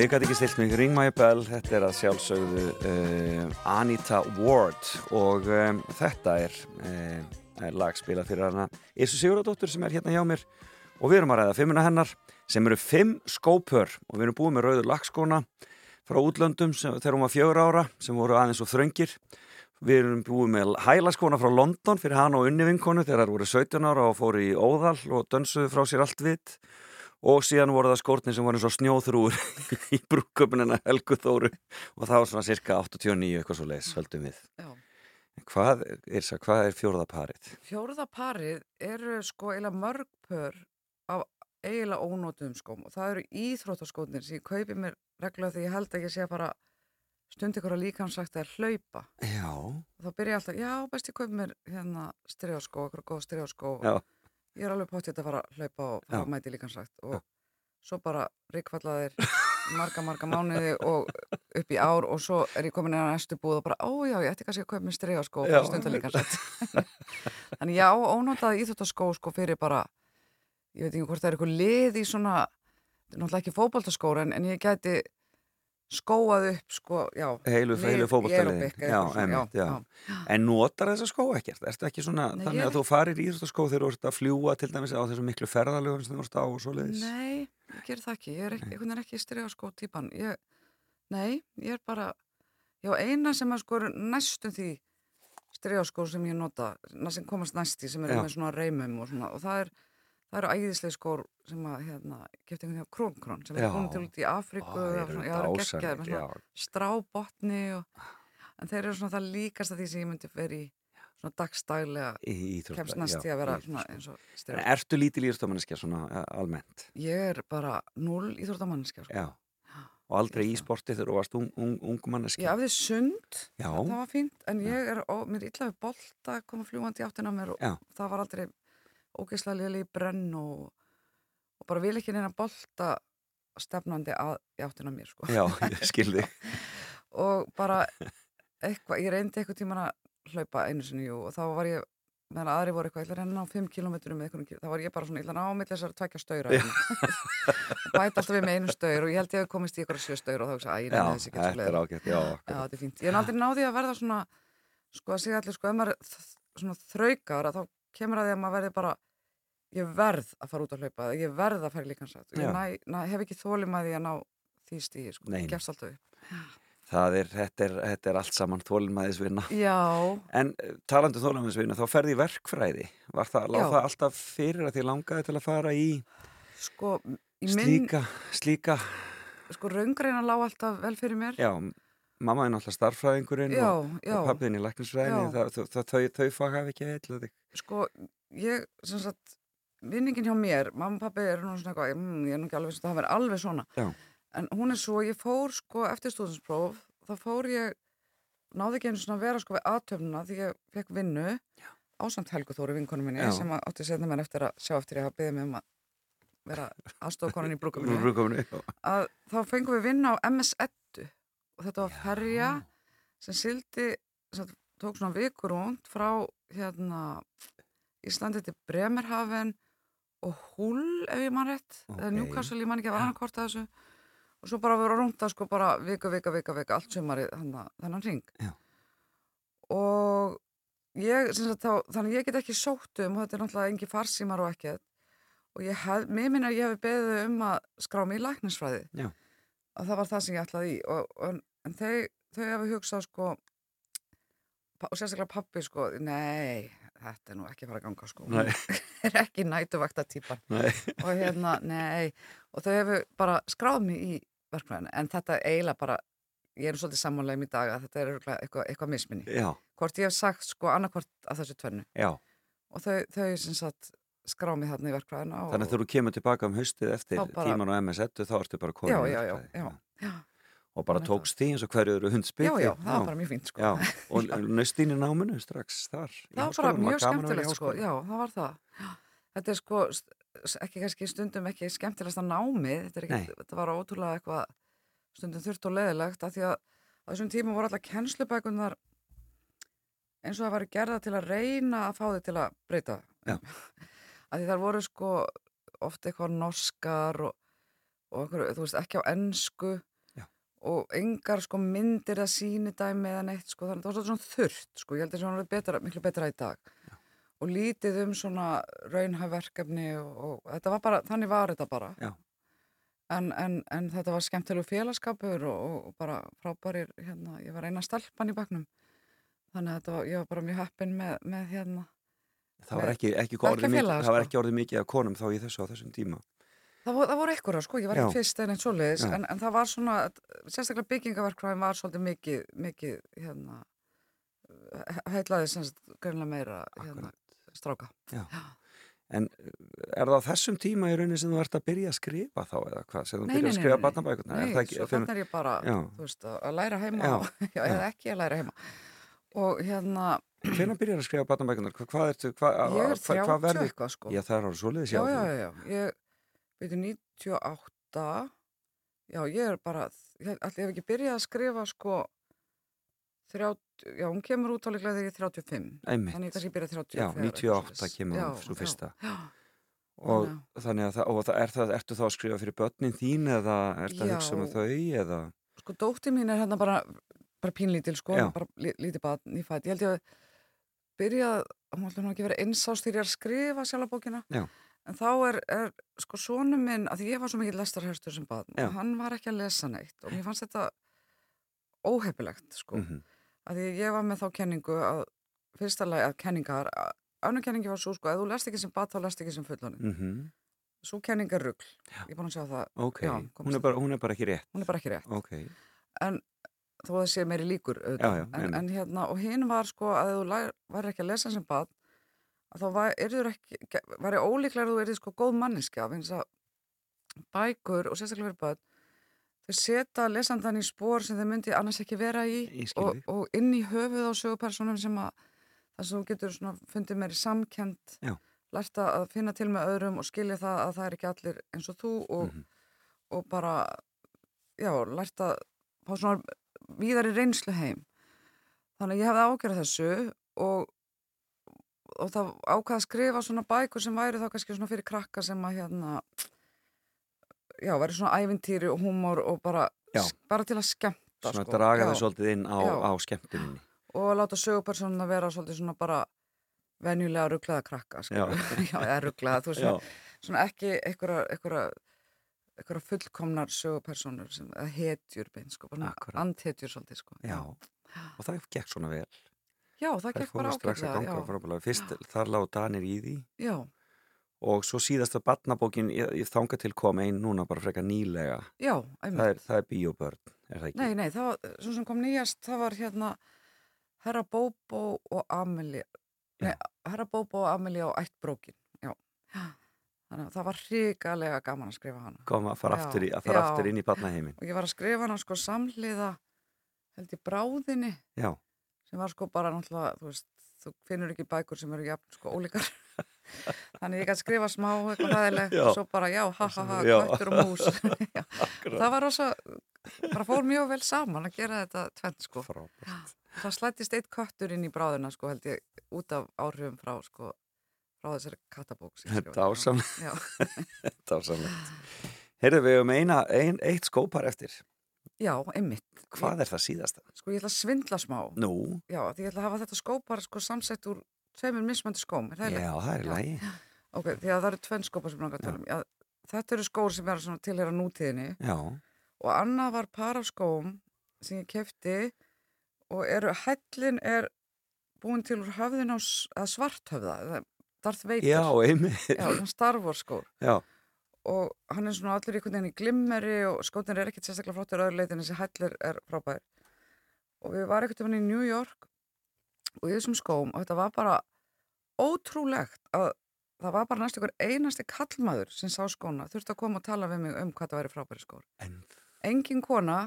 Ég gæti ekki stilt mig. Ring My Bell, þetta er að sjálfsögðu uh, Anita Ward. Og um, þetta er, uh, er lagspila fyrir hana. Isu Sigurðardóttur sem er hérna hjá mér. Og við erum að ræða fimmuna hennar sem eru fimm skópör. Og við erum búið með rauður lagskóna frá útlöndum sem, þegar hún var fjögur ára sem voru aðeins og þröngir. Við erum búið með hælaskóna frá London fyrir hana og unni vinkonu þegar það voru 17 ára og fóru í óðal og dönsuðu frá sér allt vitt og síðan voru það skórnir sem voru eins og snjóþrúur (laughs) í brúköpunina Helgu Þóru. Og það var svona cirka 89 eitthvað svo leis, höldum við. Já. Hvað er, hvað er fjórðaparið? Fjórða parið eru sko eiginlega mörg pör af eiginlega ónótuðum skóm. Og það eru íþróttaskónir sem ég kaupi mér reglulega því ég held að ég sé að bara stund ykkur að líka hann sagt að hlaupa. Já, og þá byrja ég alltaf, já best ég kaupi mér hérna styrjáskó, eitthvað góð styrjáskó já, ég er alveg pottið að fara að hlaupa og fara Já. að mæti líka hann sagt og svo bara ríkfallaðir (laughs) marga, marga mánuði og upp í ár og svo er ég komin inn á næstu búð og bara, ó já, ég ætti kannski að kaupa mér styrjáskó og Já. stundar líka hann sagt (laughs) Þannig já, ónótaði íþjóttaskó sko fyrir bara, ég veit ekki hvort það er eitthvað lið í svona, náttúrulega ekki fótboltaskóra en, en ég gæti skóað upp sko, já. heilu, heilu já. En notar þessa skó ekkert? Ertu ekki svona, Nei, þannig að þú farir í íþróttaskó þegar þú ert að fljúa til dæmis á þessum miklu ferðalögum sem þú ert á og svo leiðis? Nei, ég ger það ekki, ég er ekki, ekki styrjaskó típan. Ég, nei, ég er bara, já, eina sem að sko er næstum því styrjaskó sem ég nota, sem komast næst í, sem eru Já. með svona reymum og svona, og það er, það eru æðislega skór sem að, hérna, gefti einhvern veginn krónkrón, sem er komin til út í já. strábotni og, en þeir eru svona það líkast að því sem ég myndi vera í svona dagstælega já, í að vera svona eins og En styrja. ertu lítil íþróttamanneskja svona eh, almennt? Ég er bara null íþróttamannskja, sko. Já. Og aldrei í sporti þegar þú varst ung, ung, ung Ég hafði sund, það var fínt, en ég er, ó, mér er illa við bolta að koma fljúandi í áttina á mér og Já. það var aldrei ógeðslega liðlega í brenn og, og bara vil ekki neina bolta stefnandi að í áttina á mér, sko. já, (laughs) ég skil þig. og bara eitthvað, ég reyndi eitthvað tíman að hlaupa einu sinni jú, og þá var ég meðan aðri voru eitthvað, ég ætla að renna á 5 km með eitthvað, þá var ég bara svona, ég ætla að ná á milli þessar tvekja stöyra (laughs) bæta alltaf við með einu stöyr og ég held ég að komist í eitthvað sjö stöyr og þá hugsa, æ, ég Já, nefnir þessi ekki þetta er ágætt, já. Já, þetta er fínt. Ég er aldrei náði að verða svona, sko að segja allir, sko, ef maður þraukar, að þá kemur að því að maður verði bara, ég verð að fara út að hlaupa, ég verð að fara líkansrætt. Ég næ, næ, hef ekki þólum að því að ná því stíði, sko. Ég gefst alltaf upp. Það er, þetta er, þetta er allt saman þólinnmæðisvinna. Já, En eh, talandi um þólinnmæðisvinna, þá ferði verkfræði. Var það, láð það alltaf fyrir að því langaði til að fara í sko, í minn, slíka, slíka, sko, raungreina lá alltaf vel fyrir mér. já, mamma er náttúrulega starffræðingurinn Já, og, já. og pappiðin í læknisfræðinni, það, það, það, þau, þau fag hafi ekki eitthvað þig. Sko, ég, sem sagt, vinningin hjá mér, mamma og pappi eru nú svona eitthvað, mm, ég er nú ekki alveg, það verður alveg svona. Já. En hún er svo, ég fór sko eftir stúdinspróf, þá fór ég, náði ekki einu svona vera sko við aðtöfnuna því ég fekk vinnu ásamt Helgu Þóri vinkonu minni Já. sem átti setna mér eftir að sjá eftir ég hafa beðið mig um að vera aðstofakonin í já. að þá fengum við vinna á MS-1 og þetta var ferja sem sildi, sem tók svona vikur rúnd frá hérna Íslandi til Bremerhaven og Hull ef ég man rétt, eða Ókei. Newcastle, ég man ekki að var hvort að þessu og svo bara vera rúnda sko bara vika, vika, vika, vika, allt sumarið þennan, þennan ring Já. og ég, þá, þannig ég get ekki sótt um og þetta er náttúrulega engi farsímar og ekkert og ég hef, mér minna að ég hef beðið um að skrá mig í læknisfræði Já. að það var það sem ég ætlaði í og, og, en þau, þau hefur hugsað sko og sérstaklega pappi sko nei, þetta er nú ekki að fara að ganga sko Nei. Hún (laughs) er ekki nætuvakta típan og hérna, nei og þau hefur bara skráð mig í verkfræðinu en þetta eiginlega bara ég er svolítið sammálega í dag að þetta er eitthvað, eitthvað misminni. Já, hvort ég hef sagt sko annarkvort af þessu tvennu. Já. og þau, þau sem sagt skrá mig þarna í verkfræðinu og, Þannig að þú kemur tilbaka um haustið eftir bara- tíman á MS1 þá ertu bara komin já, já, já, já, já, Og bara að tókst því eins og hverju eru hundspiti. já, já, það var bara mjög fínt sko Já, (laughs) og nöstin í náminu strax þar. það var bara mjög að skemmtilegt sko, háskóla. já, það var það þetta er sko, ekki kannski stundum ekki skemmtilegsta námið, þetta, er Nei. ekki, þetta var ótrúlega eitthvað stundum þurft og leðilegt af því að á þessum tíma voru alltaf kennslubækunar eins og það var gerða til að reyna að fá þið til að breyta (laughs) af því þar voru sko oft eitthvað norskar og, og okkur, þú veist, ekki á ennsku. Og engar sko myndir að síni dæmi eða neitt sko, þannig að það var svona þurrt sko, ég held að það var betra, miklu betra í dag og lítið um svona raunhafverkefni og, og þetta var bara, þannig var þetta bara Já. en, en, en þetta var skemmtilegu félagskapur og, og bara frábærir hérna, ég var eina stelpan í baknum þannig að var, ég var bara mjög heppin með, með hérna Það var ekki, ekki, orðið mikið, það var sko. ekki orðið mikið af konum þá í þessu á þessum tíma. Það voru, voru einhverja, sko, ég var ekki Já. fyrst en eitt svoleiðis, Já. en, en það var svona, sérstaklega byggingaverkvæðin var svolítið mikið, mikið, hérna, he- heillaði sem sagt greinlega meira, hérna, stráka. Já. En uh, er það á þessum tíma í rauninni sem þú ert að byrja að skrifa þá eða hvað? Sem þú Nei, byrja nei, að nei, skrifa nei, barnabækurnar? Nei, Er það ekki, svo þannig er ég bara, Já. þú veist, að læra heima, Já, (laughs) já, eða ekki að læra heima. Og hérna, Hvenær byrjar að skrifa barnabækurnar? Hvað, hvað ertu, hvað, ég er hvað, hvað 30 verður? eitthvað, sko. Já, það er á svoleiðis, já, já, já, já, ég, veitu, 98, já, ég er bara, ég, allir hef ekki byrjað að skrifa, sko, 30, já, hún kemur út á líklega þegar ég er 35. Einmitt. Þannig ég kannski byrja 30 Já, 98 kemur hún svo fyrsta. Já, Og Þannig þannig að það, og það, er það, ertu þá að skrifa fyrir börnin þín eða ertu að Já. hugsa um þau eða? sko dóttir mín er hérna bara, bara pínlítil sko, Já. bara lí- lítið barn í fætt. Ég held ég að byrja, hún ætlum ekki verið einsást þegar ég er að skrifa sjálf bókina. Já. En þá er, er sko sonu minn, að ég var svo mikið lestarhörstur sem Já. og hann var ekki að lesa neitt og mér fannst þetta óhefilegt sko. Mm Að því ég var með þá kenningu að fyrsta lagi að kenningar, ánum kenningi var svo sko, að þú lest ekki sem barn, þá lest ekki sem fullorinn. -hmm. Svo kenning er rugl. Ég er búin að sjá það. Ok, Já, hún, er bara, hún er bara ekki rétt. Hún er bara ekki rétt. Ok, en þó það sé meiri líkur Já, auðvitað. já, en, nei, nei. en hérna, og hinn var sko að ef þú væri ekki að lesa sem bad að þá var, ekki, ge- væri ólíklega að þú yrði sko góð manniska af eins að bækur og sérstaklega fyrir bad þau setja lesandan í spór sem þau myndi annars ekki vera í Ég og, og inn í höfuð á sögupersonum sem að þess að þú getur svona fundið meiri samkend Já. lært að finna til með öðrum og skilja það að það er ekki allir eins og þú og, Mhm. og bara já, lært að fá svona víðari reynslu heim þannig að ég hefði ágjörð þessu og og það ákvað að skrifa svona bækur sem væri þá kannski svona fyrir krakka sem að hérna já, væri svona ævintýri og húmor og bara, bara til að skemmta svona sko. draga þau svolítið inn á, á skemmtuninni. og láta sögupersonuna vera svolítið svona bara venjulega rugglaða krakka Já. já, (laughs) já eða rugglaða, þú veist svona, svona ekki einhverja, einhverja einhverja fullkomnar sögupersonur sem, hetjur beint sko, bara andhetjur svolítið sko já. Og það gekk svona vel. Já það gekk bara að ágætlega ganga já. Fyrst þar lág Danir í því já, og svo síðasta barnabókin ég, ég þanga til kom einn núna bara frekar nýlega. já, einmitt er, það er bíóbörn, er það ekki? Nei, nei, það var, svo sem kom nýjast, það var hérna Herra Bóbó og Amelie, nei, Herra Bóbó og Amelie á ættbrókin, já. Þannig að það var hrikalega gaman að skrifa hana. Koma að fara, aftur, í, að fara aftur inn í barnaheimin. Og ég var að skrifa hana sko samhliða, held ég, bráðinni, Já, sem var sko bara náttúrulega, þú veist, þú finnur ekki bækur sem eru jafn sko ólíkar. (laughs) Þannig ég gæti skrifa smá eitthvað hæðilegt Já. og svo bara já, ha ha ha, Já. kvættur og mús. (laughs) Já. Það var rosa, bara fór mjög vel saman að gera þetta tvent sko. frábært. Það slættist eitt köttur inn í bráðina sko held ég út af áhrifum frá sko frá þessari katabók sem ég skrifaði. (laughs) Dásamlegt. Já, Dásamlegt. Heyrðu, við höfum eina, ein, eitt skópar eftir. Já, einmitt. Hvað er það síðasta? Sko ég ætla að svindla smá. Nú, Já, því ég ætla að hafa þetta skópar sko samsett úr tveimur mismandi skóm. Er það já, eiginlega? það er Já. lagi. Ok, því að það eru tvenn skópar sem langar að tala um. Já, þetta eru skór sem er svona tilhera nútíðinni Já, og annað var par af skóm sem ég kefti og eru, hællin er búin til úr höfðin á svarthöfða, eða Darth Vader. já, einmitt. Já, og hann er svona allir einhvern veginn í glimmeri og skótin er ekkert sérstaklega flottur öðru leitin þessi hællir er frábær. Og við varum einhvern veginn í New York og í þessum skóm og þetta var bara ótrúlegt að það var bara næst ykkur einasti kallmaður sem sá skóna, þurfti að koma og tala við mig um hvað það væri frábæri skór. En, engin kona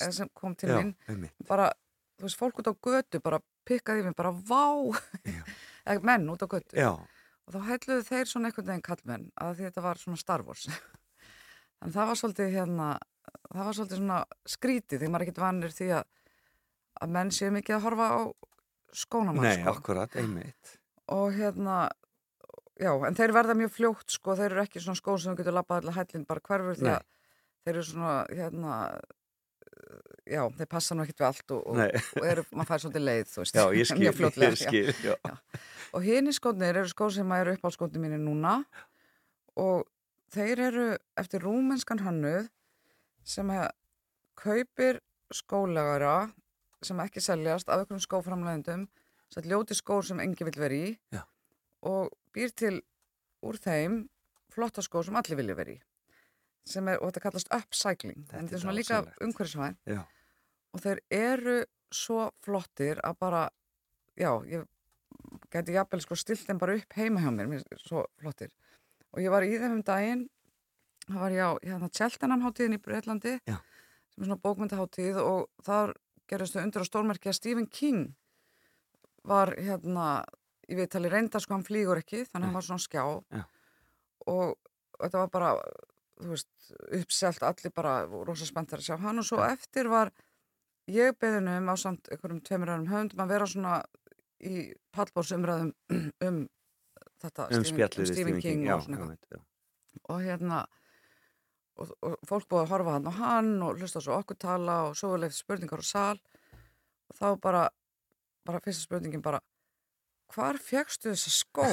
eh, sem kom til já, mín einmitt. bara, þú veist, fólk út á götu bara pikkaði mig, bara vá! (laughs) Menn út á götu. Já, og þá hælluðu þeir svona einhvern veginn kallmenn að því þetta var svona Star Wars (laughs) en það var svolítið hérna það var svolítið svona skrítið því maður er ekkert vanur því að að menn séu mikið að horfa á skónamann nei, sko. akkurat, einmitt. og hérna já, en þeir verða mjög fljótt sko, þeir eru ekki svona skór sem getur labbað allir hællin bara hverfur því að þeir eru svona, hérna já, þeir passa nú ekkert við allt og, og, og eru, maður fær svolítið leið, þú veist. Já, (laughs) skil, mjög fljótlega, ég skil, já. já. og hini skónir eru skór sem eru upp á skónir mínir núna og þeir eru eftir rúmenskan hannuð sem kaupir skólegara sem ekki seljast af einhverjum skóframlegundum sem ljóti skór sem engi vill vera í og býr til úr þeim flotta skór sem allir vilja vera í sem er, og þetta kallast upcycling. Þetta en þetta er er svona líka umhverfisvæn og þeir eru svo flottir að bara já, ég gæti jafnvel sko stilt þeim bara upp heima hjá mér, mér þeir svo flottir. Og ég var í þeim um daginn það var ég á hérna, Cheltenham-háttíðin í Breitlandi Já. sem er svona bókmyndaháttíð og þar gerðist þau undir á stórmerki að Stephen King var hérna í viðtali reynda sko hann flýgur ekki þannig að hann var svona skjá. Já. og þetta var bara veist, uppselt allir bara rosa spenntar að sjá hann. Og svo eftir var ég beðinu um á samt einhverjum tveimur öðrum höfundum að vera svona í pallbórsumræðum (clears throat) um þetta Um við Stephen King, já, og svona já, og hérna og, og fólk búið að horfa hann á hann og hlusta svo okkur tala og svo er leift spurningar á sal. Og þá bara bara fyrsta spurningin bara hvar fegstu þessa skó?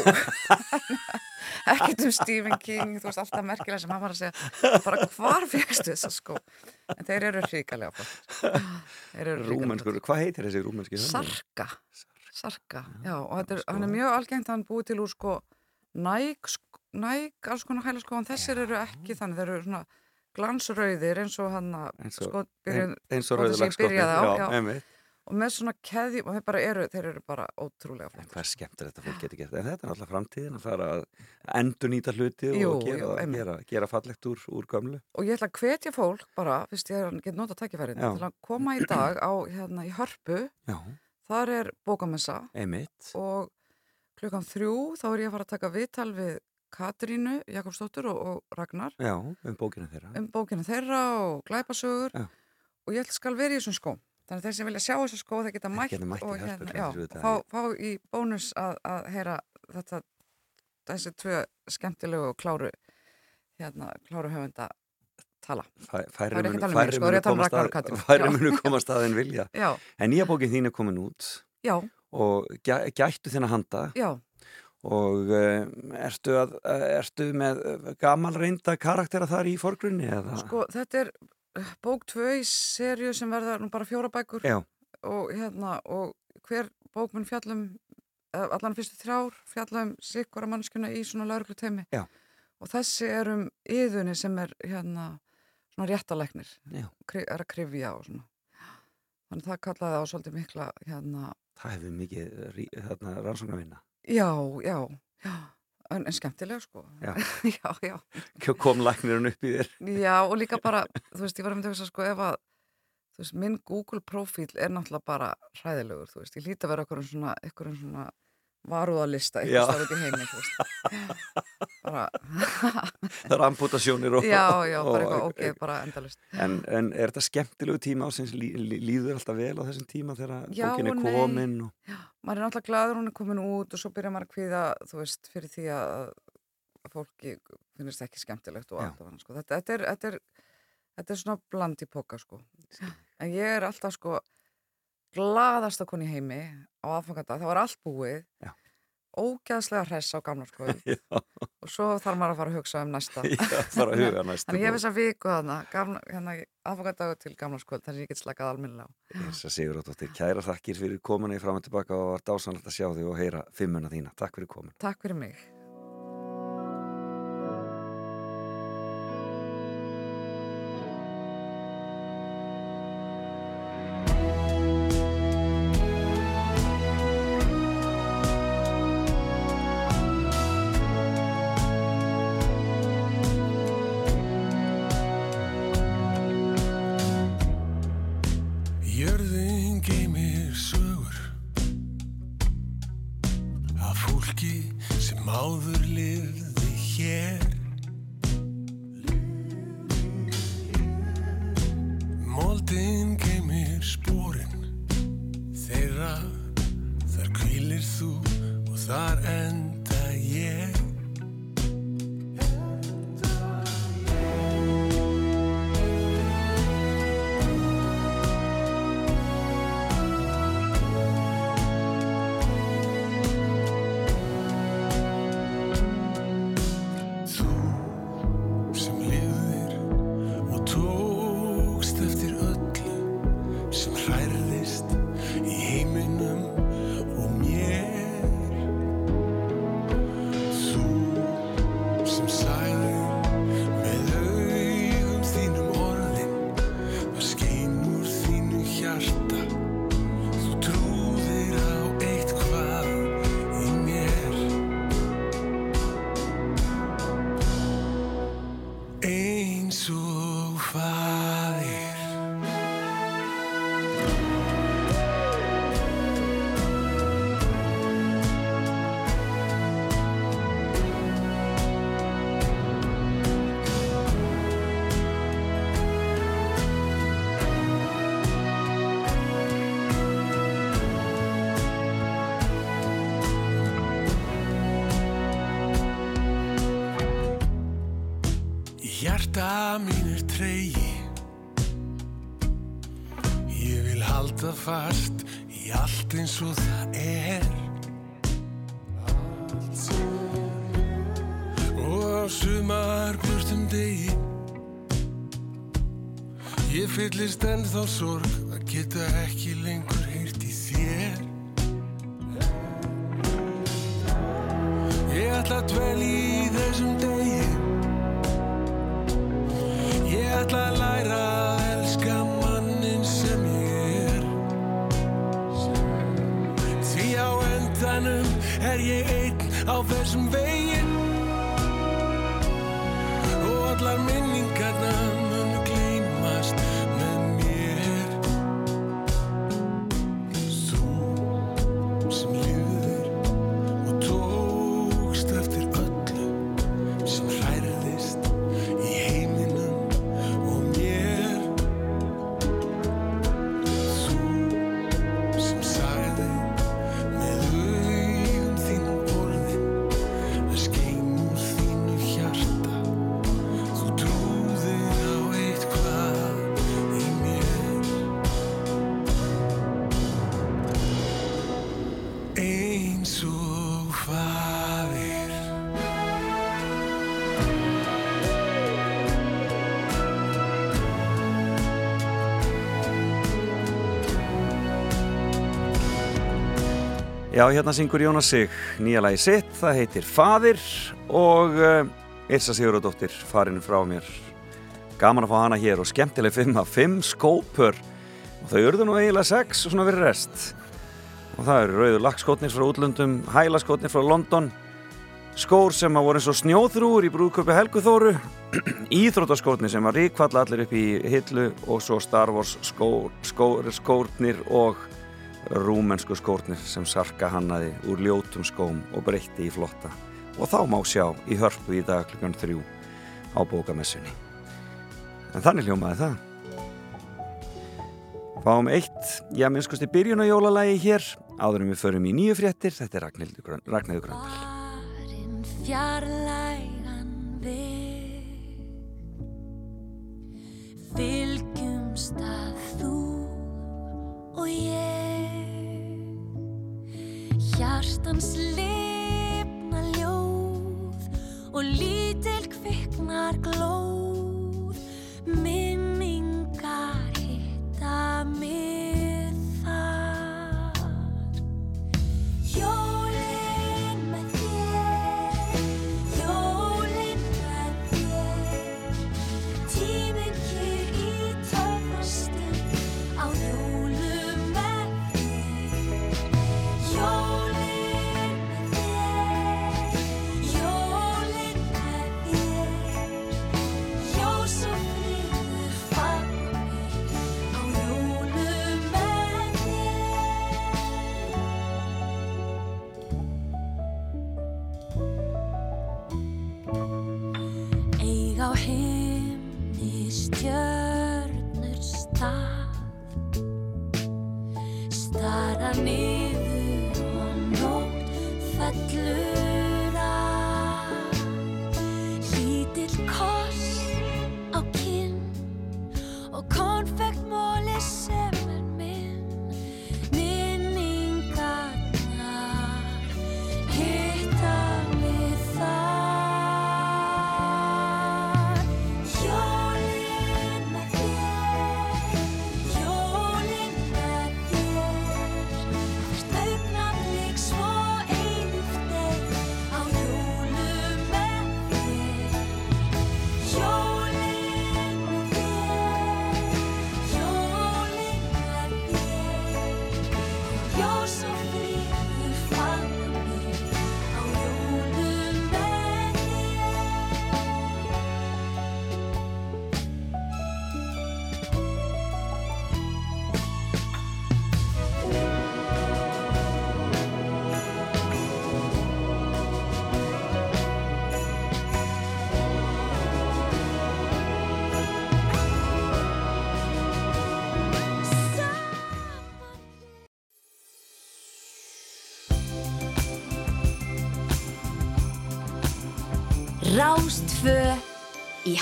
(laughs) Ekkert um Stephen King þú veist alltaf merkilega sem hann var að segja bara hvar fegstu þessa skó? En þeir eru eru hrikalega Rúmenskur, hvað heitir þessi rúmenski hönnur? Sarka. Sarka, já, og þetta er, hann er mjög algengt hann búið til úr sko næg, næg, alls konar hæla sko en þessir eru ekki þannig, þeir eru svona glansrauðir eins og hann að sko, eins og og þessi ég rauðlagsskotni byrjaði á, já. einmitt. Og með svona keðjum og þeir bara eru, þeir eru bara ótrúlega flott hvað er skemmt þetta fólk getur gert en þetta er alltaf framtíðin að fara að endur nýta hluti og Jú, gera, jú, gera, gera fallegt úr, úr gömlu. Og ég ætla að hvetja fólk bara, fyrst ég get nota tækifærin Já. til að koma í dag á hérna í Hörpu, Já, þar er bókamessa. Einmitt. Og klukkan þrjú þá er ég að fara að taka viðtal við Katrínu Jakobsdóttur og, og Ragnar. Já, um bókina þeirra. Um bókina þeirra og glæpasögur. Já. og ég skal vera í þessum skóm þannig að þeir sem vilja sjá þessa skó þeir geta mætt, og, hérna, já, fá, fá í bónus að, að heyra þetta þessi tvö skemmtilegu og kláru hérna, kláru höfunda tala. Fæ- Það Færri ekki munu- að um sko, að um að- að en vilja. Já, En nýja bókin þín er komin út já, og gæ, gættu þina handa. Já. Og uh, ertu, að, uh, ertu með gamal reynda karaktera þar í forgrunni eða? sko þetta er bók tvö í serju sem verða nú bara fjóra bækur. Já, og hérna og hver bók mun fjallum eh, allan fyrstu þrjár fjallum sikkvara mannskjuna í svona lauruglu teimi Já. og þessi er um yðunni sem er hérna svona kri- er að krifja og svona. Þannig það kallaði á svolítið mikla hérna það hefur mikið þarna rannsóknarvinna. Já, já, já en, en skemmtilega sko. Já. (laughs) já, já, kom læknirinn upp í þér. Já og líka (laughs) bara þú veist, ég var að mynda að sko ef að þú veist, minn Google profíl er náttúrulega bara hræðilegur, þú veist, ég líti að vera okkur svona, svona varúðalista Já. eitthvað stafið í heimi, þú veist (laughs) bara, (laughs) það er amputasjónir og, já, já, bara og- eitthvað ok, bara endalist en, en er þetta skemmtilegu tíma ásins lí, lí, líður alltaf vel á þessum tíma þegar Já bókin er komin og, maður er náttúrulega glaður hún er komin út og svo byrjar maður að kvíða, þú veist, fyrir því að að fólki finnist ekki skemmtilegt og Já. allt af hann, sko. Þetta, þetta, er, þetta, er, þetta er svona bland í póka, sko. En ég er alltaf, sko, glaðasta koni í heimi á aðfanganda. Það var allt búið, Já. Ógæðslega hress á gamla skoðu (laughs) já, og svo þarf maður að fara að hugsa um næsta. já, fara að huga næstu Þannig ég hef þess að viku þarna, hérna, aðfangandagu til gamla skoðu, þannig ég get slakað alminnilega á. Þess að Sigur Óttóttir, kæra þakkir fyrir komuna í fram og tilbaka og var dásanlegt að sjá þig og heyra fimmuna þína. Takk fyrir komin. Takk fyrir mig. Ég fyllist ennþá sorg að geta ekki lengur heyrt í þér. Ég ætla að dvelja í þessum degi. Ég ætla að læra að elska mannin sem ég er. Því á endanum er ég einn á þessum veginn Já, hérna syngur Jónas sig nýja lagi sitt, það heitir Fadir og uh, Irsa Sigurðardóttir farin frá mér. Gaman að fá hana hér og skemmtileg fimm að fimm skópur og þau urðu nú eiginlega sex og svona verið rest. Og það eru rauður lakkskotnir frá útlöndum, hælaskotnir frá London, skór sem að voru eins og snjóþrúur í brúðköpi Helguþóru, (clears throat) íþrótaskotnir sem að ríkvalla allir upp í hillu og svo Star Wars skór, skór, skórnir og rúmensku skórnir sem Sarka hannaði úr ljótum skóm og breytti í flotta. Og þá má sjá í hörpu í dag klukkan þrjú á bókamessunni. En þannig hljómaði það. Fáum eitt, já minnskust í byrjun á jólalagi hér. Áður en við förum í nýju fréttir þetta er Ragnhildur Grön- Ragnhildur Gröndal. Fylgjumst að þú og ég. Hjartans lifna ljóð og lítil kviknar glóð. Minningar hitta mig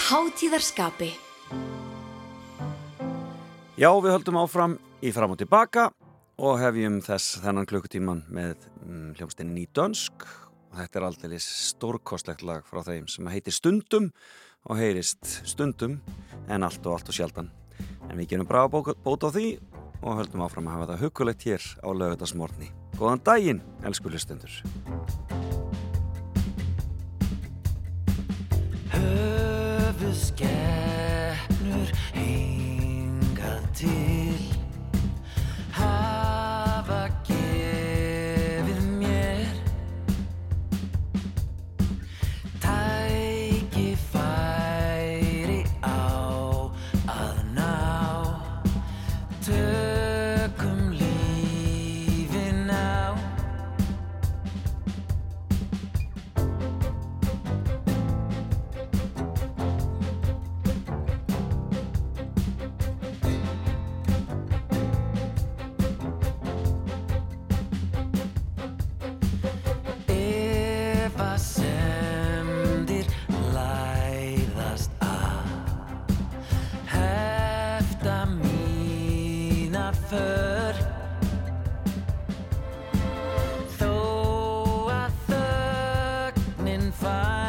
hátíðarskapi. Já, við höldum áfram í fram og tilbaka og hefjum þess þennan klukkutíman með mm, hljómsdeinni í dönsk og þetta er aldrei stórkostlegt lag frá þeim sem heitir Stundum og heyrist Stundum en allt og allt og sjaldan. En við gerum bra bót á því og höldum áfram að hafa það hugulegt hér á lögutasmórni. Góðan daginn, elsku hlustendur. Höfu skepnur hingað til. Hafa gefið þögnin færi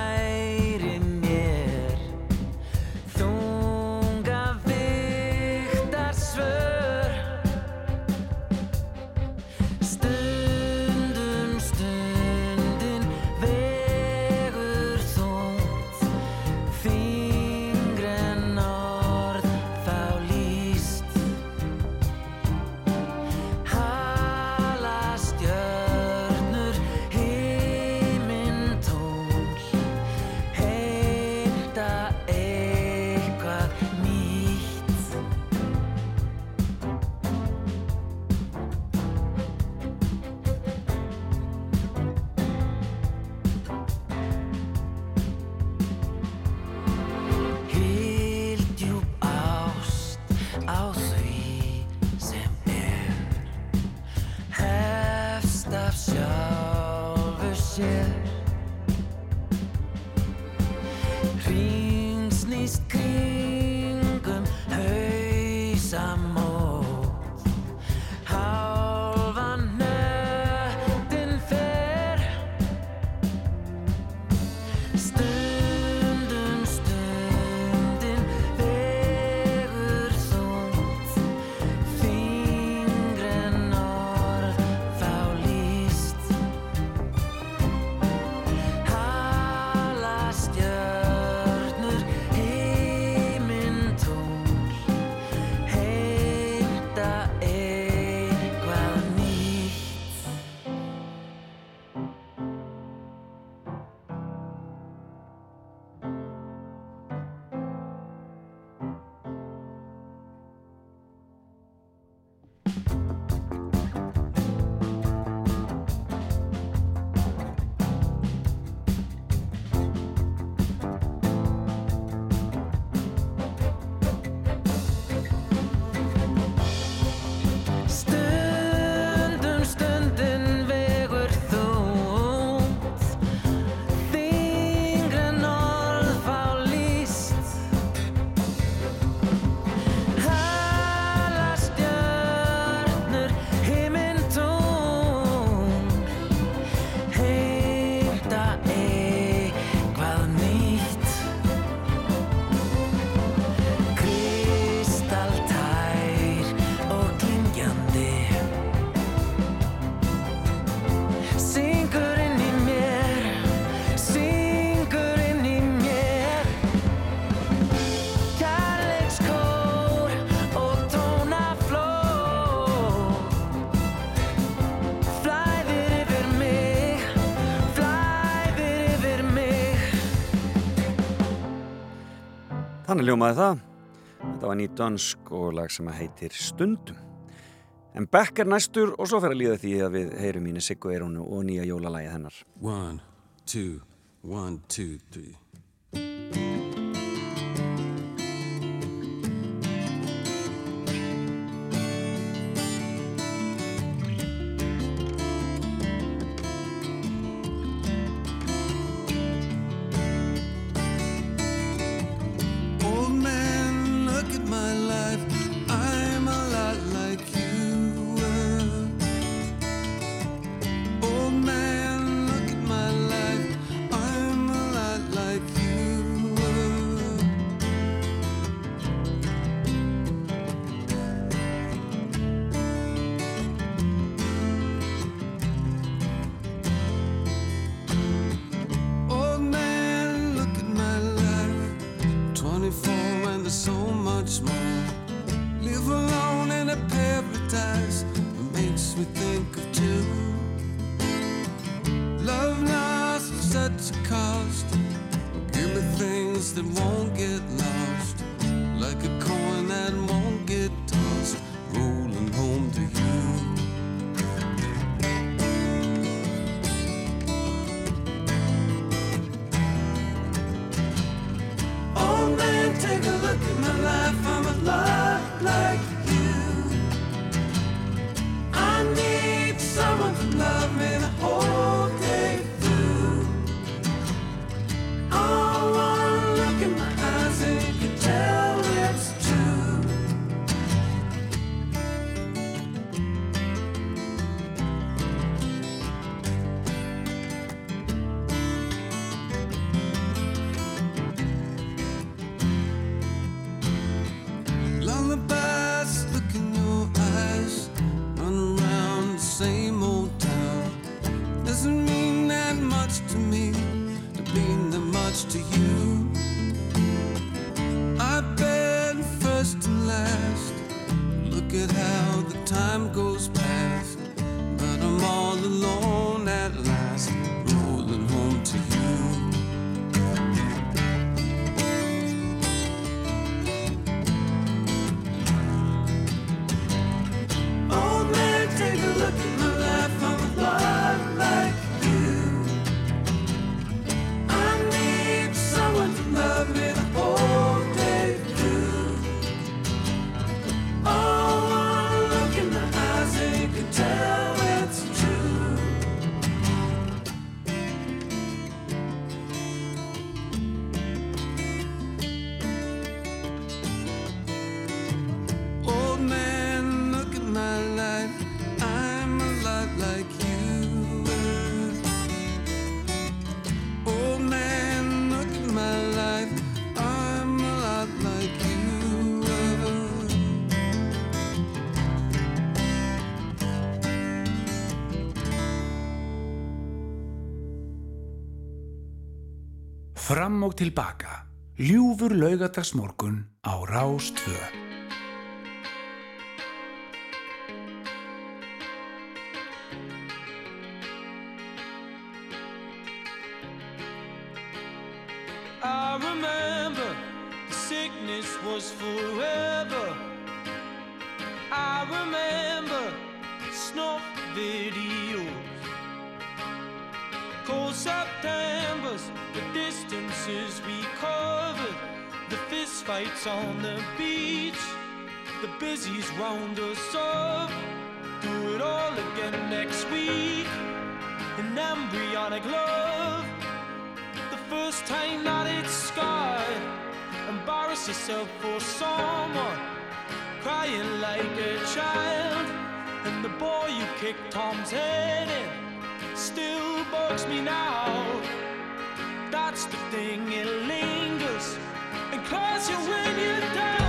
Þannig ljómaði það. Þetta var nýtt dönsk og lag sem heitir Stundum. En Beck er næstur og svo fer að líða því að við heyrum mínu Siggu Eirunu og nýja jólalægið hennar. One, two, one, two, three. Fram og tilbaka. Ljúfur laugadagsmorgun á Rástföð. was forever. I remember snuff videos, cold September. we covered, the fist fights on the beach, the busies round us up. Do it all again next week. An embryonic love, the first time that it's scarred. Embarrass yourself for someone, crying like a child. And the boy you kicked Tom's head in still bugs me now that's the thing, it lingers. And cause you when you die.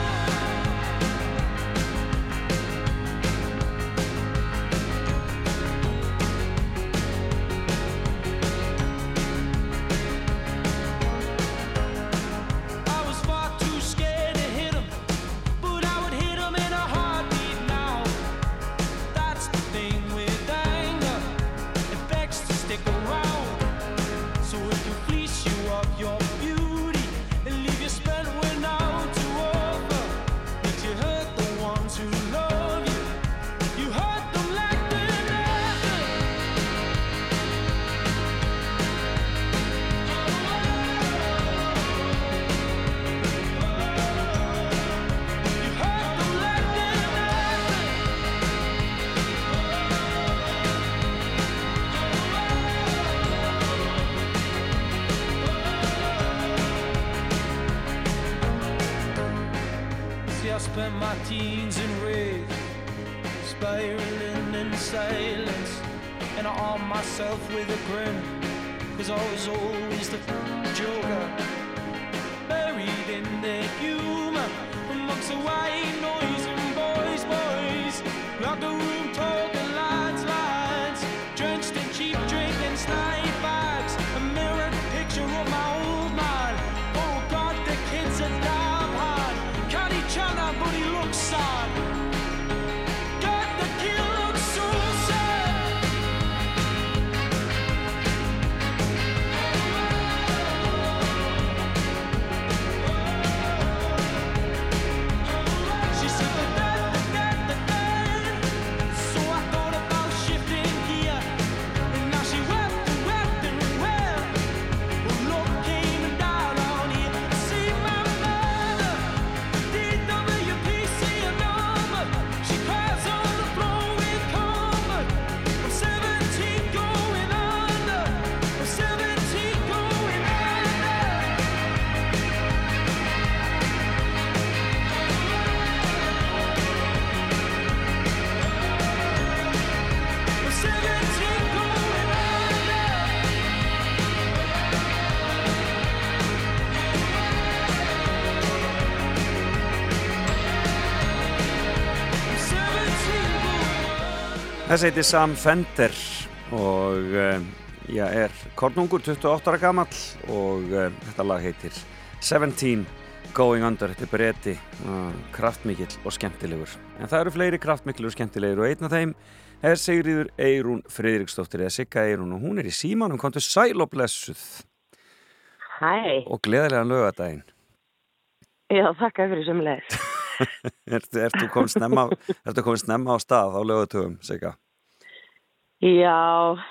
with a grin. Cause I was always the joker, buried in the humor amongst the white noise. Þessi heiti Sam Fender og uh, já, er kornungur 28 ára gamall og uh, þetta lag heitir 17 Going Under, þetta er breyti, uh, kraftmikill og skemmtilegur. En það eru fleiri kraftmikill og skemmtilegur og einn af þeim er Sigriður Eirún Friðriksdóttir eða Sigga Eirún og hún er í símanum, komtu sæl og blessuð Hæ, og gleðilegan lögadaginn. já þakka fyrir sem leið. (laughs) (laughs) Ertu, ertu komin snemma, ertu komin snemma á stað á lögatöfum, Sigga? Já,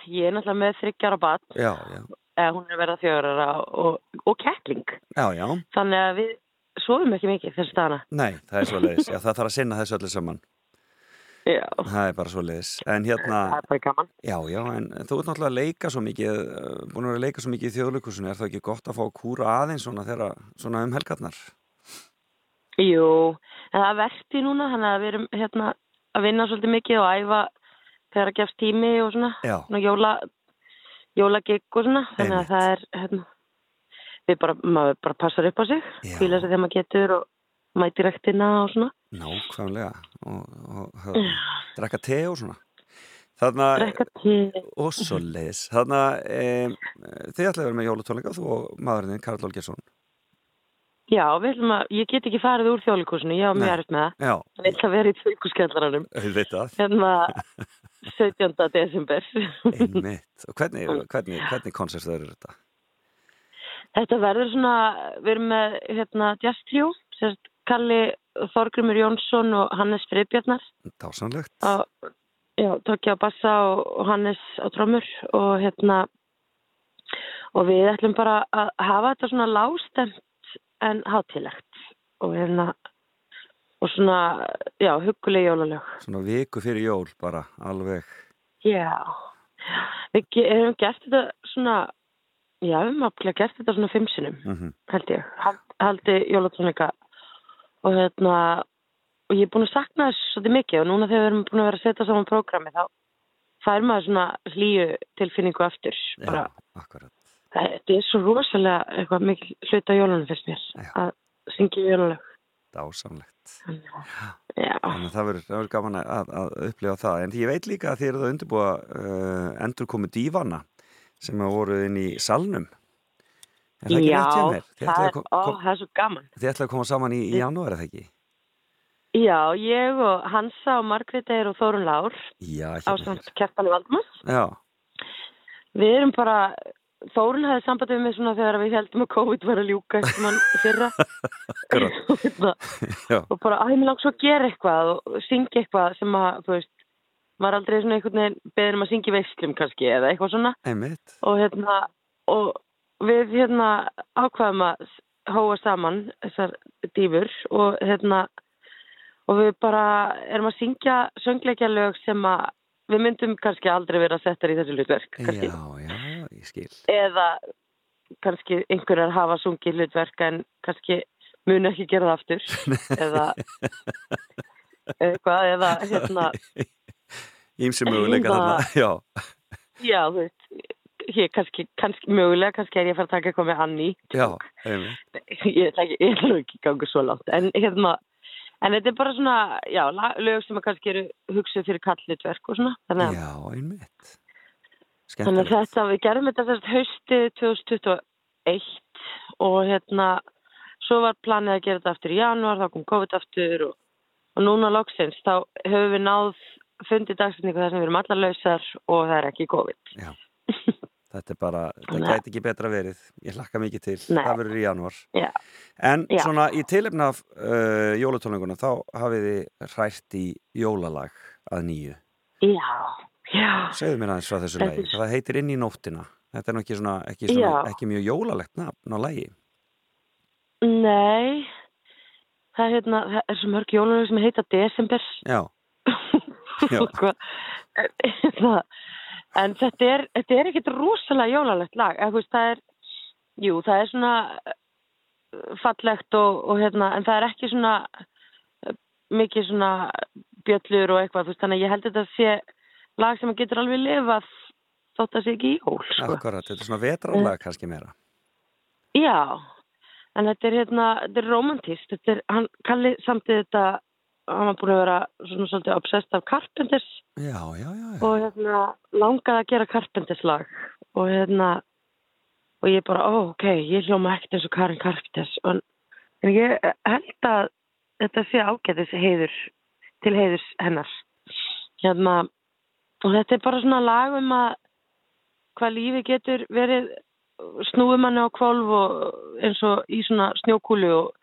ég er náttúrulega með þryggjara bat, Já, já, eða hún er að verða fjörara og, og kettling. já, já. Þannig að við sofum ekki mikið þessi dana. Nei, það er svo leiðis. Já, það þarf að sinna þessu öllu saman. Já, Það er bara svo leiðis. En hérna, það er bara gaman. já, já, en þú ert náttúrulega að leika svo mikið, uh, búin að að leika svo mikið í þjóðleikusinu. Er það ekki gott að fá að kúra aðeins svona þegar, svona um helgarnar? Jú, en það verti núna, þannig að við erum hérna að vinna svolítið mikið og æfa þegar að gefst tími og svona, svona jóla, jólagigg og svona, þannig að það er, hérna, við bara, maður bara passar upp á sig, fýla sig þegar maður getur og mæti rektina og svona. nákvæmlega. Og, drekka te og svona. Þarna, og svo leiðis. Þarna, e, þið ætlaði að vera með jólatónleika, þú og maðurinn, Karl Olgersson. Já, við ætlum að, ég get ekki farið úr þjólikúsinu, ég á mjög erfitt með það, Já, ég ætla að vera í þjólikúskjallaranum, auðvitað. hérna 17. desember. Einmitt. Og hvernig, hvernig, hvernig konsertur eru þetta? Þetta verður svona, við erum með hérna Just Trio, sérst Kalli Þorgrymur Jónsson og Hannes Friðbjarnar Dásanlegt. á, já, tókja bassa og, og Hannes á trómur og hérna og við ætlum bara að hafa þetta svona lástemt en hátilegt og hérna og svona, já, huguleg jólalög. Svona viku fyrir jól bara, alveg. Já, við hefum gert þetta svona, já, við hefum aflega gert þetta svona fimm sinnum, Mm held ég, Hald, haldi jólatónika og hérna, og ég er búin að sakna þess svolítið mikið og núna þegar við erum búin að vera að setja saman prógrami þá fær maður svona hlýju tilfinningu aftur, bara, Já, akkurat. Þetta er svo rosalega eitthvað mikil hluta jólunum fyrst mér, Já. að syngja jólalög. Dásamlegt. Já, Þannig að það verður gaman að, að upplifa það. En ég veit líka að þið eruð að undirbúa uh, endur komu dífana sem að voru inn í salnum. Er það já, það er, kom, ó, það er svo gaman. þið ætlaði að koma saman í, í janúar, er það ekki? Já, ég og Hansa og Margrét Eir og Þórun Lár Já, á hérna samt Kjartani Valdmars. Já, Við erum bara, Þórun hafði samband við mig svona þegar við heldum að COVID var að ljúka eftir mann fyrra. (laughs) (laughs) og, hérna, og bara, að ég vil langt svo að gera eitthvað og syngja eitthvað sem að, þú veist, maður aldrei svona einhvern veginn beður um að syngja í veislum kannski eða eitthvað svona. einmitt. Og hérna, og við hérna ákvaðum að hóa saman þessar dýfur og hérna, og við bara erum að syngja söngleikja lög sem að við myndum kannski aldrei vera settar í þessu hlutverk. kannski. Já, já, ég skil. eða kannski einhverjar hafa sungið hlutverk en kannski munu ekki gera það aftur (laughs) eða eitthvað eða hérna Ímsi möguleika þarna, já. já þú veist ég kannski, kannski mögulega kannski er ég að fara að taka eitthvað með Anni Já, einmitt. ég ætla ekki, ekki ganga svo langt en hérna en þetta er bara svona, já, lög sem að kannski eru hugsuð fyrir kallutverk og svona þannig Já, einmitt. Þannig að þetta, við gerum þetta þess hausti 2021 og hérna svo var planið að gera þetta aftur í janúar, þá kom COVID aftur og, og núna loksins þá höfum við náð fundið dagsetningu þar sem við erum allar lausar og það er ekki COVID. Já. (laughs) Þetta er bara, þetta gæti ekki betra verið. Ég hlakka mikið til. Nei. Það verður í janúar. Já. En Já. svona í tilefna af uh, jólatónleikunum þá hafið þið hrært í jólalag að nýju. Já. Segðu mér aðeins frá þessu er- Það heitir Inn í nóttina. Þetta er nú ekki, svona, ekki, svona, ekki mjög jólalegt nafn á lagi. Nei, það er hérna, það er svo mörg jólunum sem heita Desember. Já. (laughs) Já. Sko, en, það, en þetta er, þetta er ekkit rosalega jólalegt lag. Eða, það er, jú, það er svona uh, fallegt og, og hérna, en það er ekki svona uh, mikið svona bjöllur og eitthvað, veist, þannig að ég held að þetta sé lag sem getur alveg lifað þótt að sé ekki jól, sko. Akkurat, þetta er svona vetrarlag kannski meira. Já, en þetta er hérna, þetta er romantist, þetta er, hann kalli samtið þetta hann var búin að vera svona svolítið obsessed af Carpenters Já, já, já, já. og hérna langaði að gera Carpenters lag og hérna og ég bara, ó, ok, ég hljóma ekkert eins og Karin Carpenters en, en ég held að þetta sé ágætis heiður til heiðurs hennar hérna og þetta er bara svona lag um að hvað lífi getur verið snúumanni á kvolf og eins og í svona snjókúlu og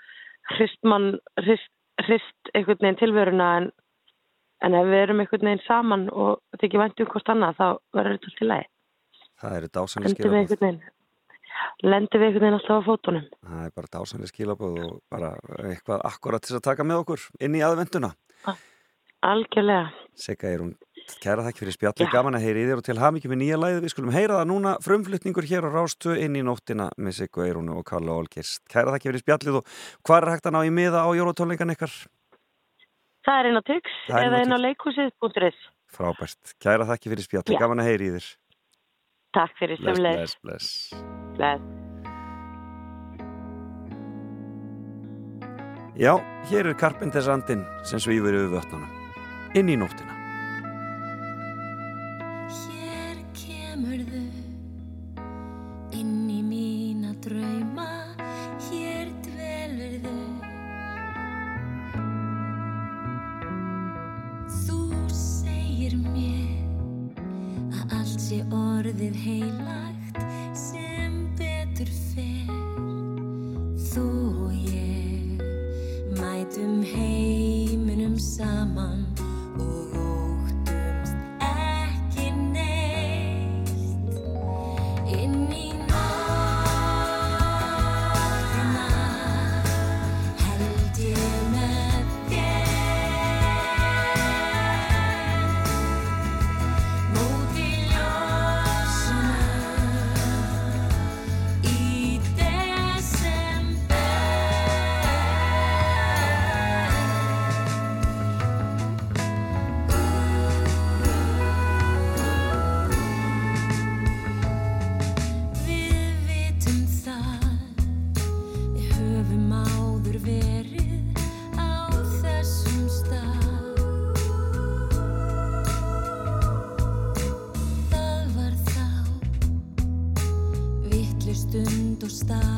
hrist mann hrist, hrist einhvern veginn tilveruna en, en ef við erum einhvern veginn saman og þykir væntu um hvort annað þá verður þetta til lagi Það eru dásanlega skilabóð. lendum við einhvern veginn alltaf á fótunum Það er bara dásanlega skilabóð og bara eitthvað akkurat til að taka með okkur inn í aðvenduna. algjörlega Sigga Eirún, kæra þakk fyrir spjalli, gaman að heyri í þér og til hamingi með nýja læði. Við skulum heyra það núna, frumflutningur hér á Rástu inn í nóttina með Sigga Eirún og Karla Olgirst. Kæra þakk fyrir spjallið og hvað er hægt að ná í miða á jólatónleikan ykkar? það er inn á á eða inn á leikhúsið.is Frábært, kæra þakk fyrir spjalli, gaman að heyri í þér. takk fyrir bless, bless. bless. Já, hér er Carpenters andin sem svífur yfir vötnunum. Inn í nóttina. Kemurðu inn í mína drauma, hér dvelurðu. Þú segir mér að allt sé orðið heilagt sem betur fer. Þú og ég mætum heiminum saman star.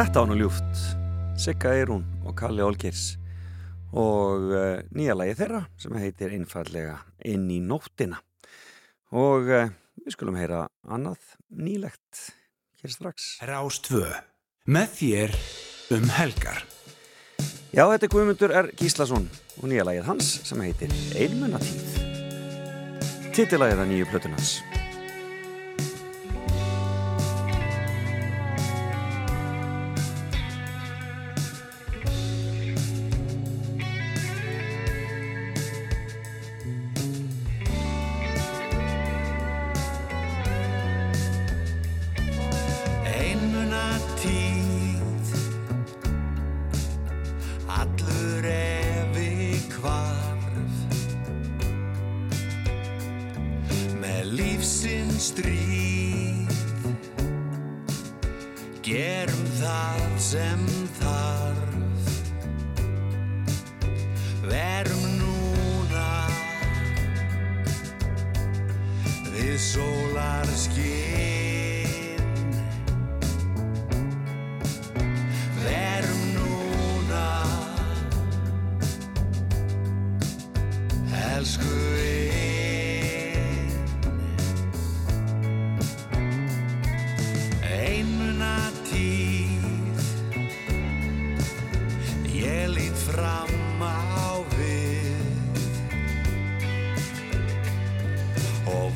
Þetta var nú ljúft. Sigga Eirún og Kalli Olgeirs. og uh, nýja lagi þeirra sem heitir einfallega Inn í nóttina og uh, við skulum heyra annað nýlegt hér strax Rástvö, með þér um helgar. Já, þetta er Guðmundur R. Gíslason og nýja lagið hans sem heitir Einmunatíð Tittilagið að nýju plötunans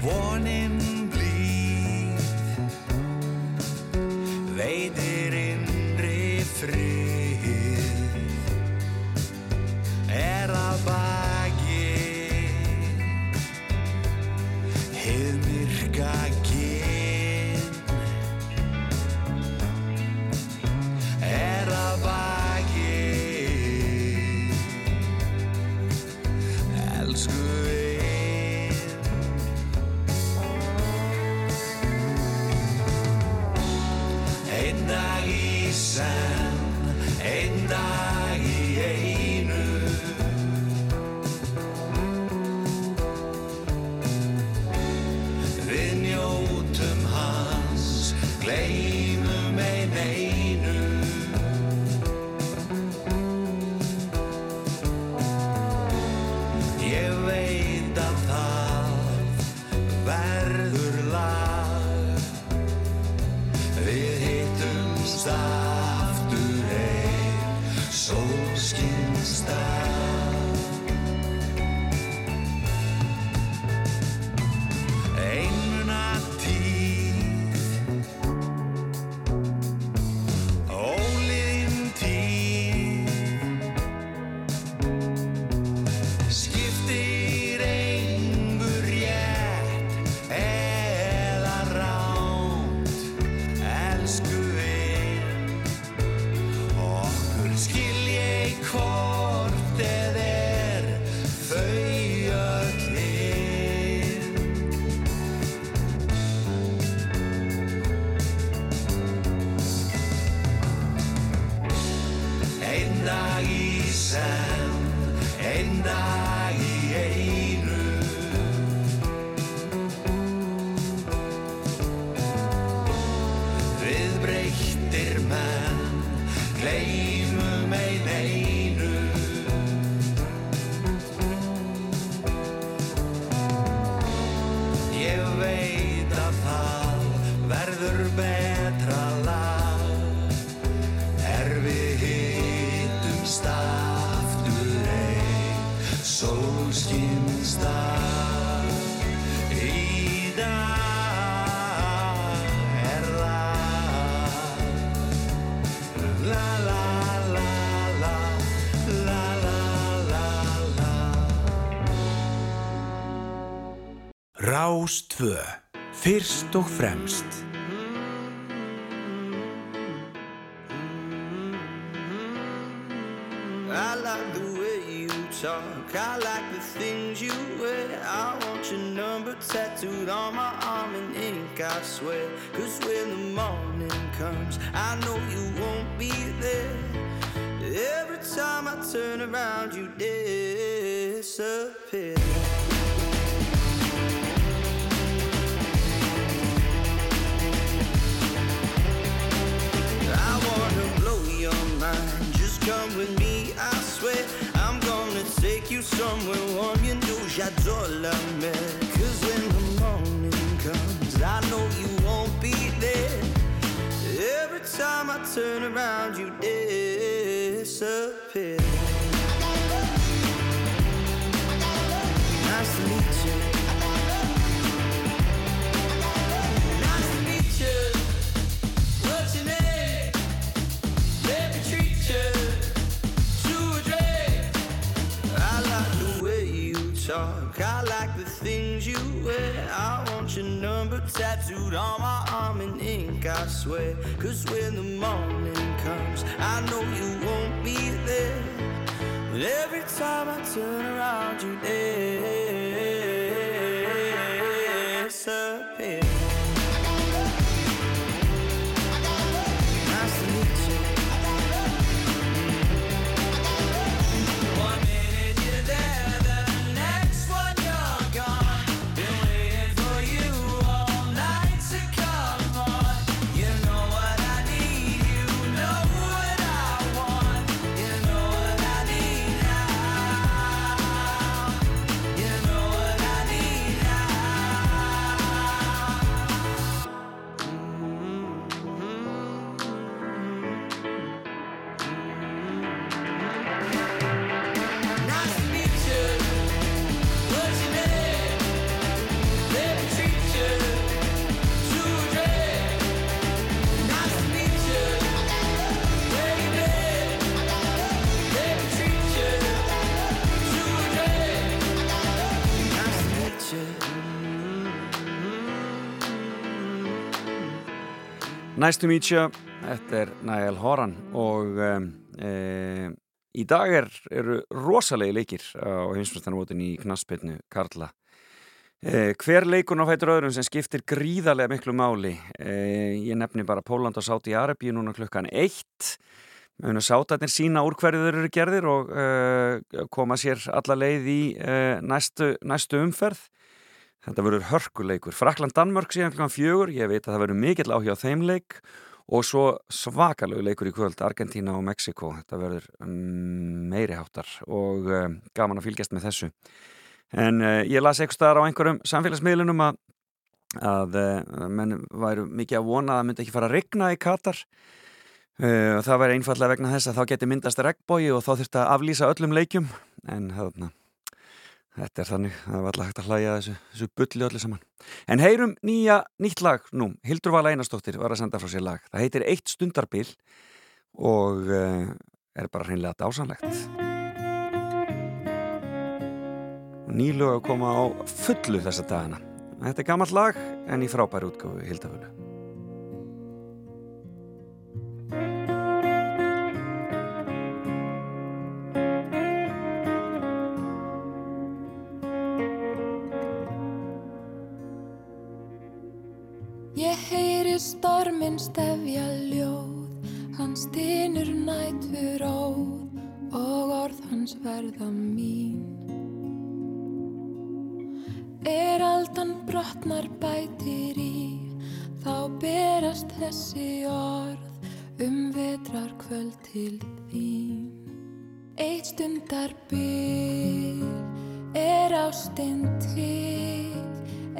Og vonin Rástvö, fyrst og fremst. I like the way you talk. I like the things you wear. I want your number tattooed on my arm in ink, I swear. Cause when the morning comes, I know you won't be there. Every time I turn around, you disappear. Cause when the morning comes, I know you won't be there. Every time I turn around, you disappear. Wear. I want your number tattooed on my arm in ink, I swear. Cause when the morning comes, I know you won't be there. But every time I turn around, you disappear. Nice Nice to meet you, þetta er Niall Horan og e, í dag er, eru rosalegi leikir á heimsmyndstanvótin í knaspinu Karla. E, hver leikun á fætur öðrum sem skiptir gríðarlega miklu máli, e, ég nefni bara Póland og Sáti Arabi núna klukkan eitt, Sátarnir sína úr hverju þeir eru gerðir og koma sér alla leið í næstu, næstu umferð. Þetta verður hörkuleikur. Frakland-Danmörk síðan klukkan fjögur, ég veit að það verður mikill áhuga á þeim leik og svo svakalegu leikur í kvöld, Argentína og Mexiko. Þetta verður um, meiri háttar og um, gaman að fylgjast með þessu. En uh, ég las eitthvað staðar á einhverjum samfélagsmiðlunum að, að uh, menn væru mikið að vona að það myndi ekki fara að regna í Katar. Uh, það væri einfallega vegna þess að þá geti myndast regnbói og þá þurfti að aflýsa öllum leikjum en þarna Þetta er þannig, það var alltaf hægt að hlæja þessu, þessu bulli öllu saman. En heyrum nýja, nýtt lag nú. Hildur Vala Einarsdóttir var að senda frá sér lag. Það heitir Eitt stundarbil og uh, er bara hreinlega dásanlegt. Nýlu að koma á fullu þessa dagina. Þetta er gammalt lag en í frábæri útgáfu Hildafölu. Storminn stefja ljóð, hann stynur nættur óð og orð hans verða mín. Er aldan brotnar bætir í, þá berast þessi orð um vetrar kvöld til þín. Eitt stundar bil er ástinn til,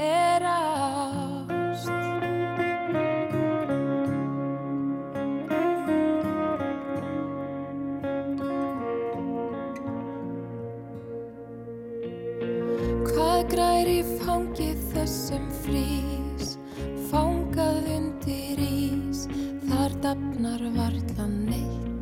er ást. Þessum frís, fangað undir ís, þar dafnar varla neitt.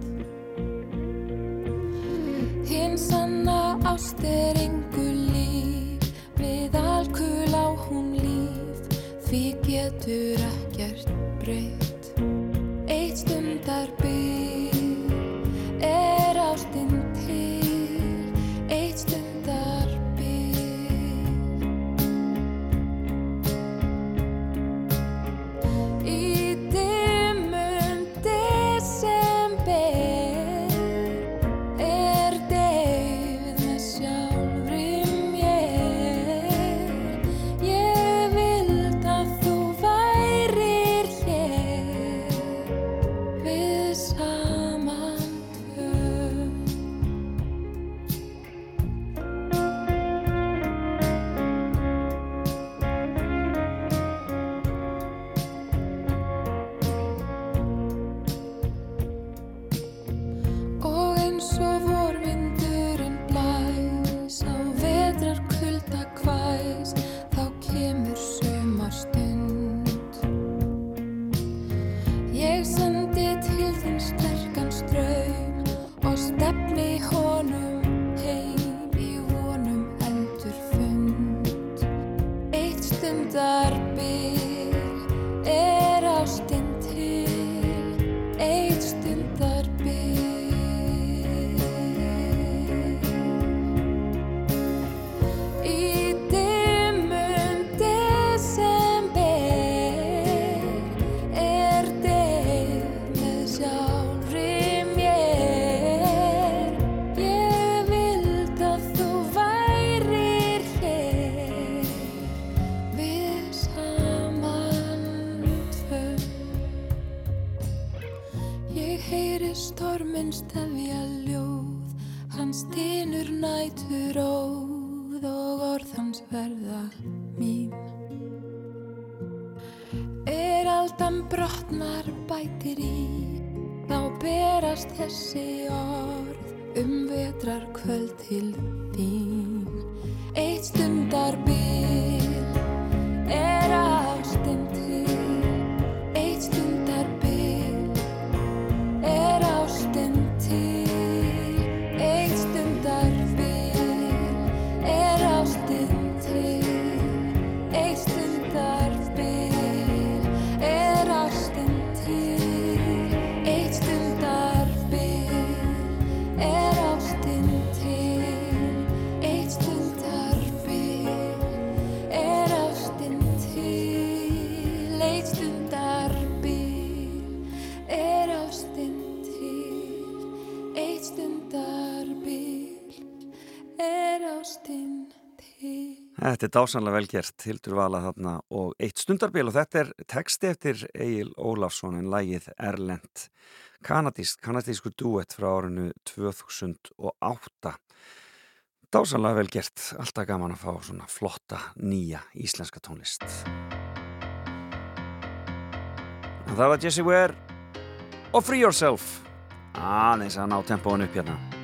Þetta er dásanlega vel gert, Hildur Vala þarna og eitt stundarbil og þetta er texti eftir Egil Ólafsson en lægið Erlend kanadísk, kanadísku duett frá árinu 2008 Dásanlega vel gert, alltaf gaman að fá svona flotta nýja íslenska tónlist. Það var Jessie Ware og Free Yourself. Aðeins að ná tempóin upp hérna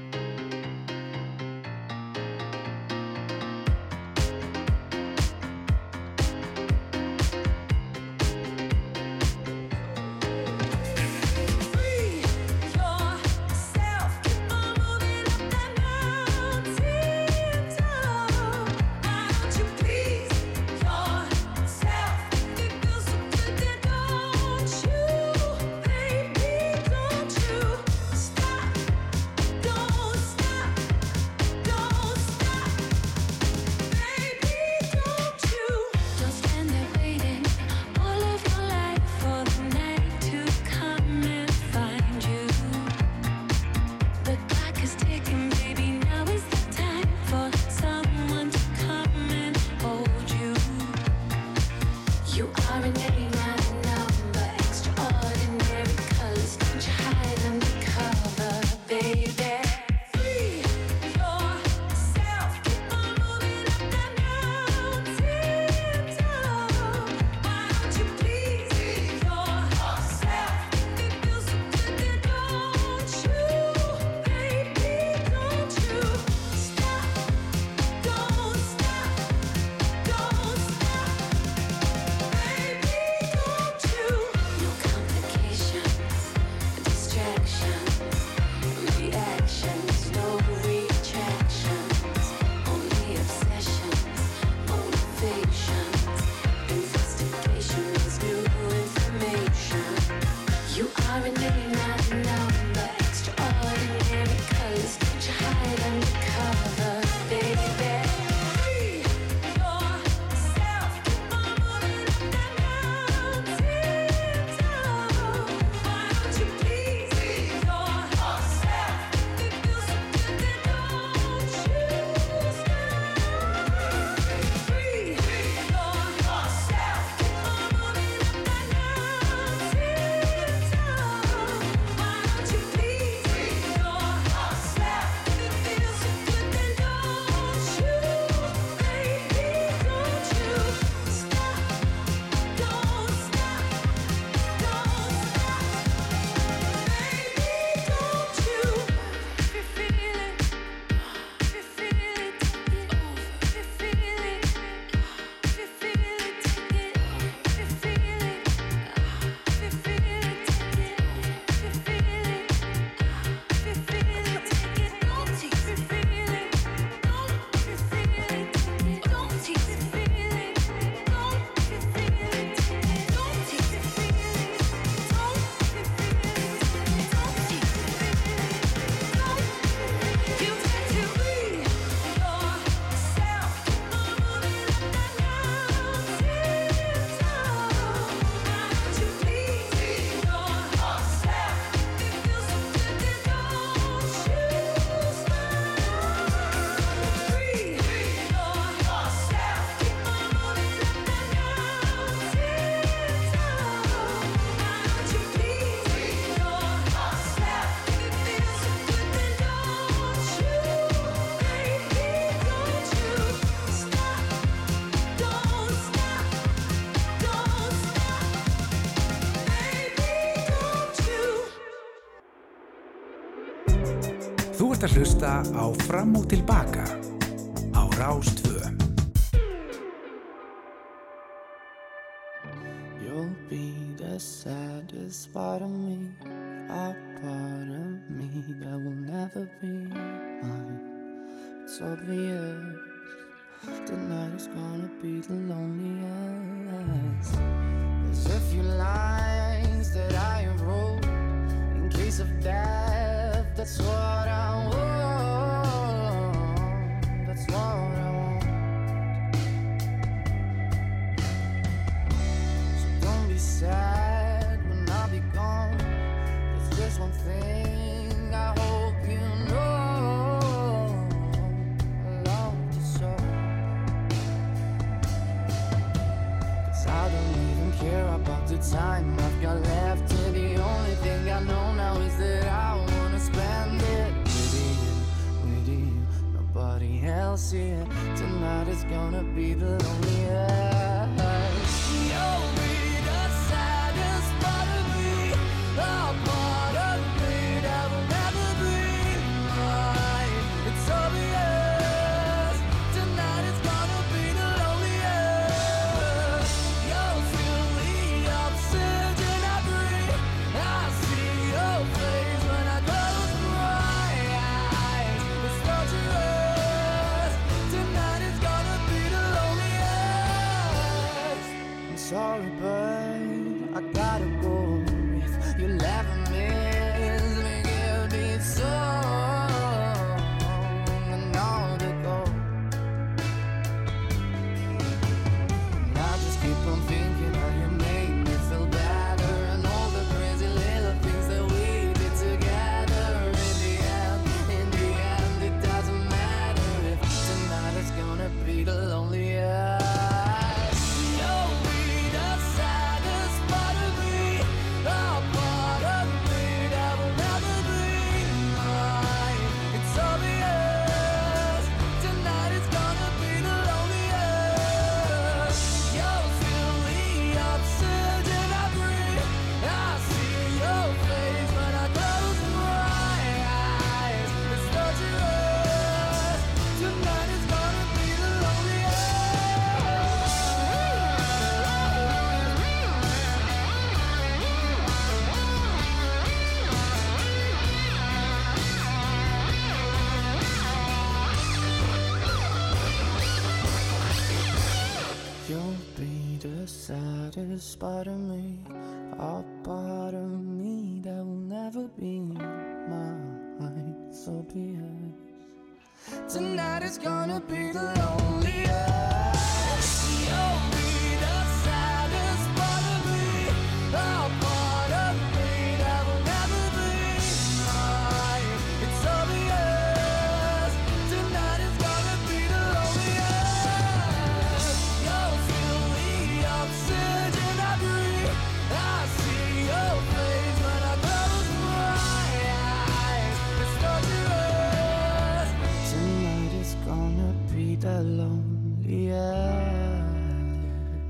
að hlusta á Fram og Tilbaka be the bottom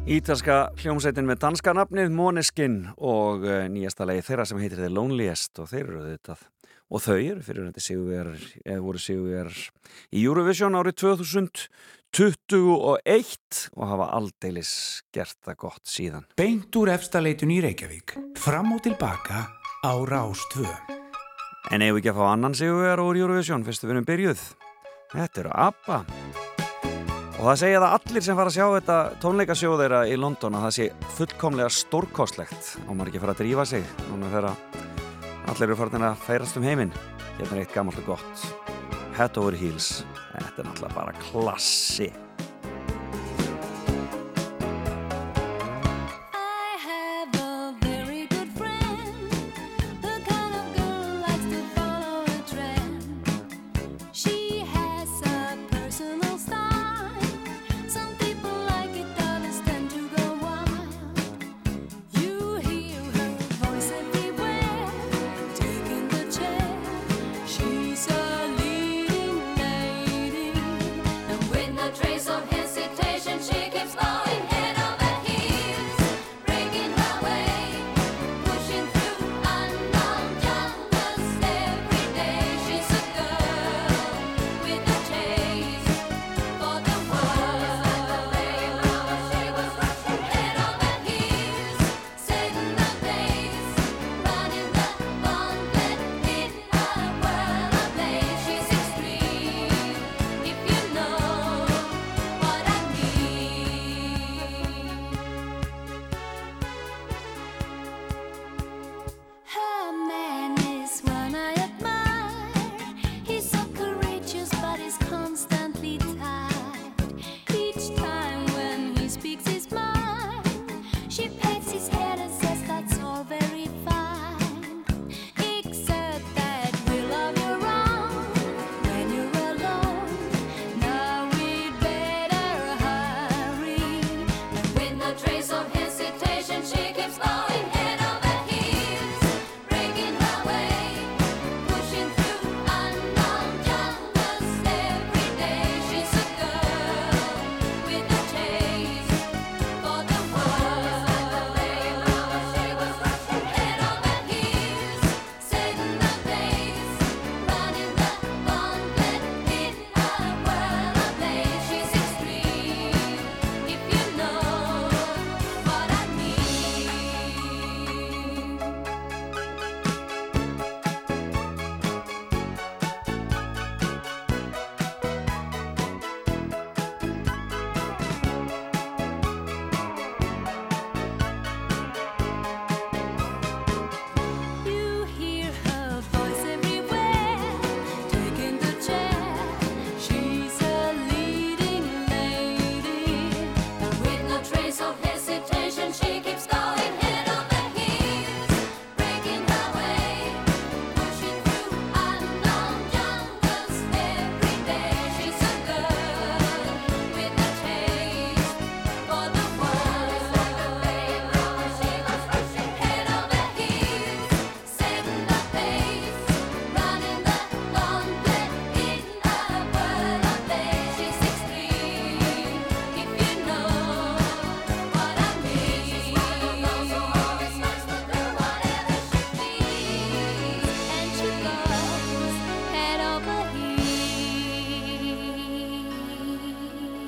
Ítalska hljómsveitin með danska nafnið Måneskin og eh, nýjasta lagi þeirra sem heitir The Loneliest og þeir eru auðvitað og þau eru fyrir þetta síguver eða voru síguver í Eurovision árið 2021 og hafa aldeilis gert það gott síðan. Beint úr efstaleitun í Reykjavík, fram og tilbaka á Rástvö En ef við ekki að fá annan síguver úr Eurovision? Fyrstu við erum byrjuð. Þetta eru ABBA. Og það segja það allir sem fara að sjá þetta tónleikasjóð þeirra í London að það sé fullkomlega stórkostlegt og maður ekki fara að drífa sig núna þegar allir eru farin að færast um heiminn. Hérna er eitt gammalt og gott. Head over heels. Þetta er náttúrulega bara klassi.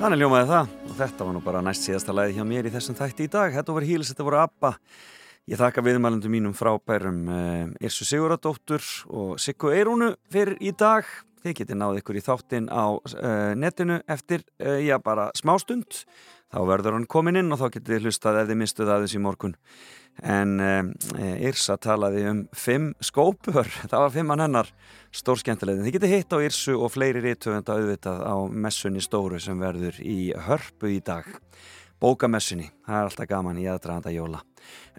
Þannig ljómaði það og þetta var nú bara næst síðasta lagi hjá mér í þessum þætti í dag. Þetta voru Hílis, þetta voru Abba. Ég þakka viðmælundum mínum frábærum Irsu Siguradóttur og Siggu Eirúnu fyrir í dag. Þið getið náð ykkur í þáttinn á uh, netinu eftir, uh, já bara smástund. Þá verður hann komin inn og þá getið þið hlustað ef þið mistuð aðeins í morgun. En um, Irsa talaði um fimm skópur, (laughs) það var fimmann hennar stórskemmtilegðin. Þið getið hitt á Irsu og fleiri rítöfunda auðvitað á messunni stóru sem verður í hörpu í dag. Bókamessunni, það er alltaf gaman í aðdraðanda jóla.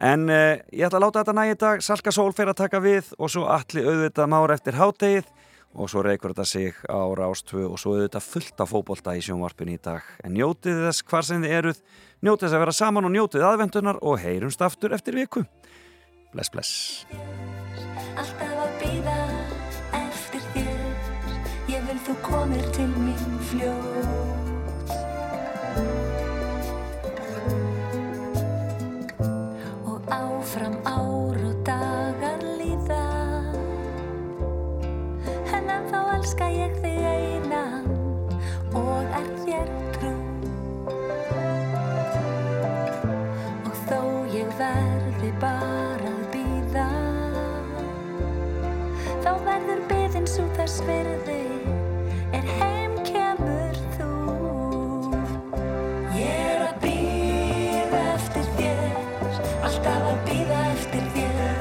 En uh, ég ætla að láta þetta nægi dag, Salka Sól fyrir að taka við og svo allir auðvitað mára eftir hátegið og svo reykur þetta sig á Rástvö og svo auðvitað fullt af fótbolta í sjónvarpinu í dag. En njótið þess hvar sem þið eruð, njótið þess að vera saman og njótið aðvendunar og heyrumst aftur eftir viku. Bless, bless. Alltaf að býða eftir þér Ég vil þú komir til mín fljótt Og áfram ár og dagar líða En ennþá elska ég þig einan Og er þér verður byðin svo þess verði Er heim kemur þú. Ég er að býða eftir þér. Alltaf að býða eftir þér.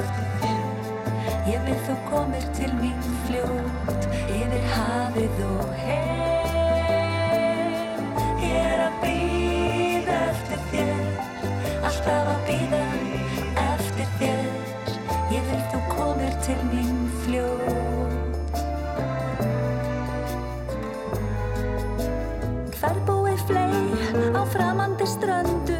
Ég vil þú komir til mín fljótt Yfir hafið og heim. Ég er að býða eftir þér. Alltaf að býða eftir þér. Ég vil þú komir til mín fljótt Hvar búið flei á framandi strönd